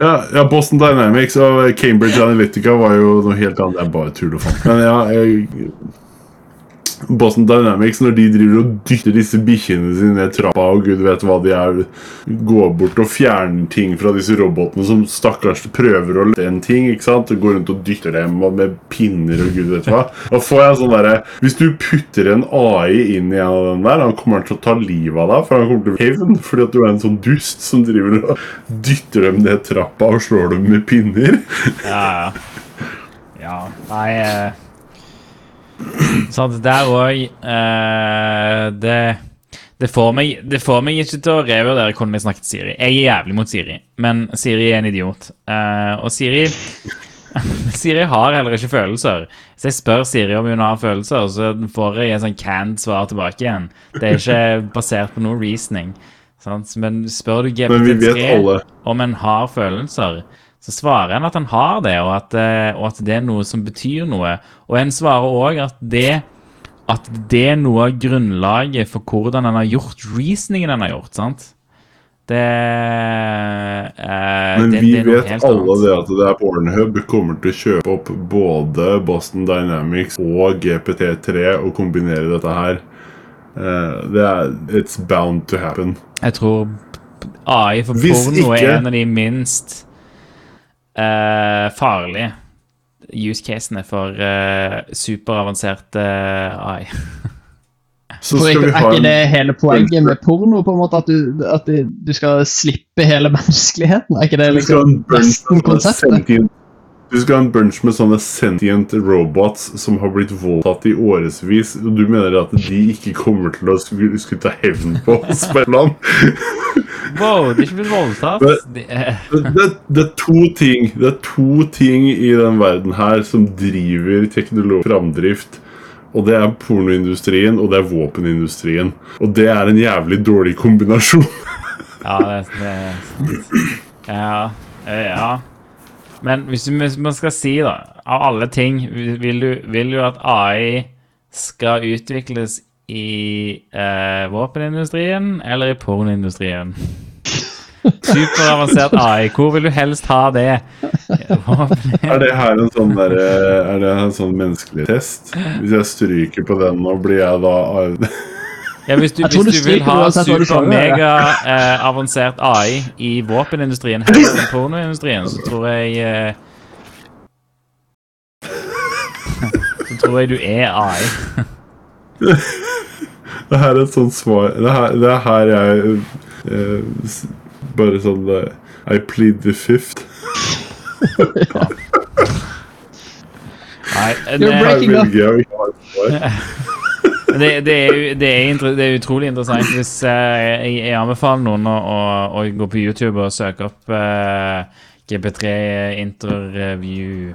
Speaker 4: ja, ja, Boston Dynamics og Cambridge Analytica var jo noe helt annet. Det er bare tull og fant. Men ja, jeg, Boston Dynamics, når de driver og dytter disse bikkjene sine ned trappa, og gud vet hva de er, går bort og fjerner ting fra disse robotene som stakkars prøver å løfte en ting, ikke sant? Går rundt og dytter dem med pinner og gud vet hva. Da får jeg sånn derre Hvis du putter en AI inn i en av den der, han kommer til å ta livet av deg, for han kommer til å hevn fordi at du er en sånn dust som driver og dytter dem ned trappa og slår dem med pinner.
Speaker 2: Ja, ja. ja. Nei eh, Sant, der òg det, det, får meg, det får meg ikke til å revurdere hvordan jeg snakket til Siri. Jeg er jævlig mot Siri, men Siri er en idiot. Uh, og Siri Siri har heller ikke følelser. Så jeg spør Siri om hun har følelser, så får jeg en sånn canned svar tilbake igjen. Det er ikke basert på noe reasoning. Sant? Men spør du GPT3 om en har følelser, så svarer en at han har det, og at, eh, og at det er noe som betyr noe. Og en svarer òg at det at det er noe av grunnlaget for hvordan han har gjort reasoningen han har gjort, sant? Det, eh,
Speaker 4: Men
Speaker 2: det,
Speaker 4: vi
Speaker 2: det
Speaker 4: vet
Speaker 2: helt
Speaker 4: alle
Speaker 2: annet.
Speaker 4: det at det er Pornhub kommer til å kjøpe opp både Boston Dynamics og GPT3 og kombinere dette her. Eh, det er It's bound to happen.
Speaker 2: Jeg tror AI for
Speaker 4: Hvis
Speaker 2: porno er en av de minst eh, farlige use casene for eh, superavansert eh, AI.
Speaker 4: Så skal
Speaker 3: ikke,
Speaker 4: vi
Speaker 3: er ikke det hele poenget med porno? på en måte At du, at du, du skal slippe hele menneskeligheten? Er ikke det liksom nesten konseptet?
Speaker 4: Du skal ha en bunch med sånne sentient robots som har blitt voldtatt i årevis, og du mener at de ikke kommer til å skulle, skulle ta hevn på oss på et annet?
Speaker 2: Wow, de er ikke blitt voldtatt.
Speaker 4: Det, det, det er to ting Det er to ting i den verden her som driver teknologisk framdrift. Og det er pornoindustrien, og det er våpenindustrien. Og det er en jævlig dårlig kombinasjon.
Speaker 2: ja, det, det. Ja, ja. Men hvis du- hvis man skal si, da, av alle ting, vil du, vil du at AI skal utvikles i eh, våpenindustrien eller i pornoindustrien? Superavansert AI, hvor vil du helst ha det?
Speaker 4: Er det her en sånn der, Er det en sånn menneskelig test? Hvis jeg stryker på den nå, blir jeg da
Speaker 2: Ja, hvis du, hvis
Speaker 3: du
Speaker 2: du vil ha super-mega-avansert AI i våpenindustrien heller enn pornoindustrien, så tror jeg eh, Så tror jeg du er AI.
Speaker 4: Det her er et sånt svar Det, her, det er her jeg eh, Bare sånn eh, I plead the fifth.
Speaker 2: Nei,
Speaker 3: You're
Speaker 2: det,
Speaker 4: Her
Speaker 3: breaking up.
Speaker 2: det, det, er, det, er, det er utrolig interessant hvis uh, jeg, jeg anbefaler noen å, å, å gå på YouTube og søke opp uh, GP3 interview.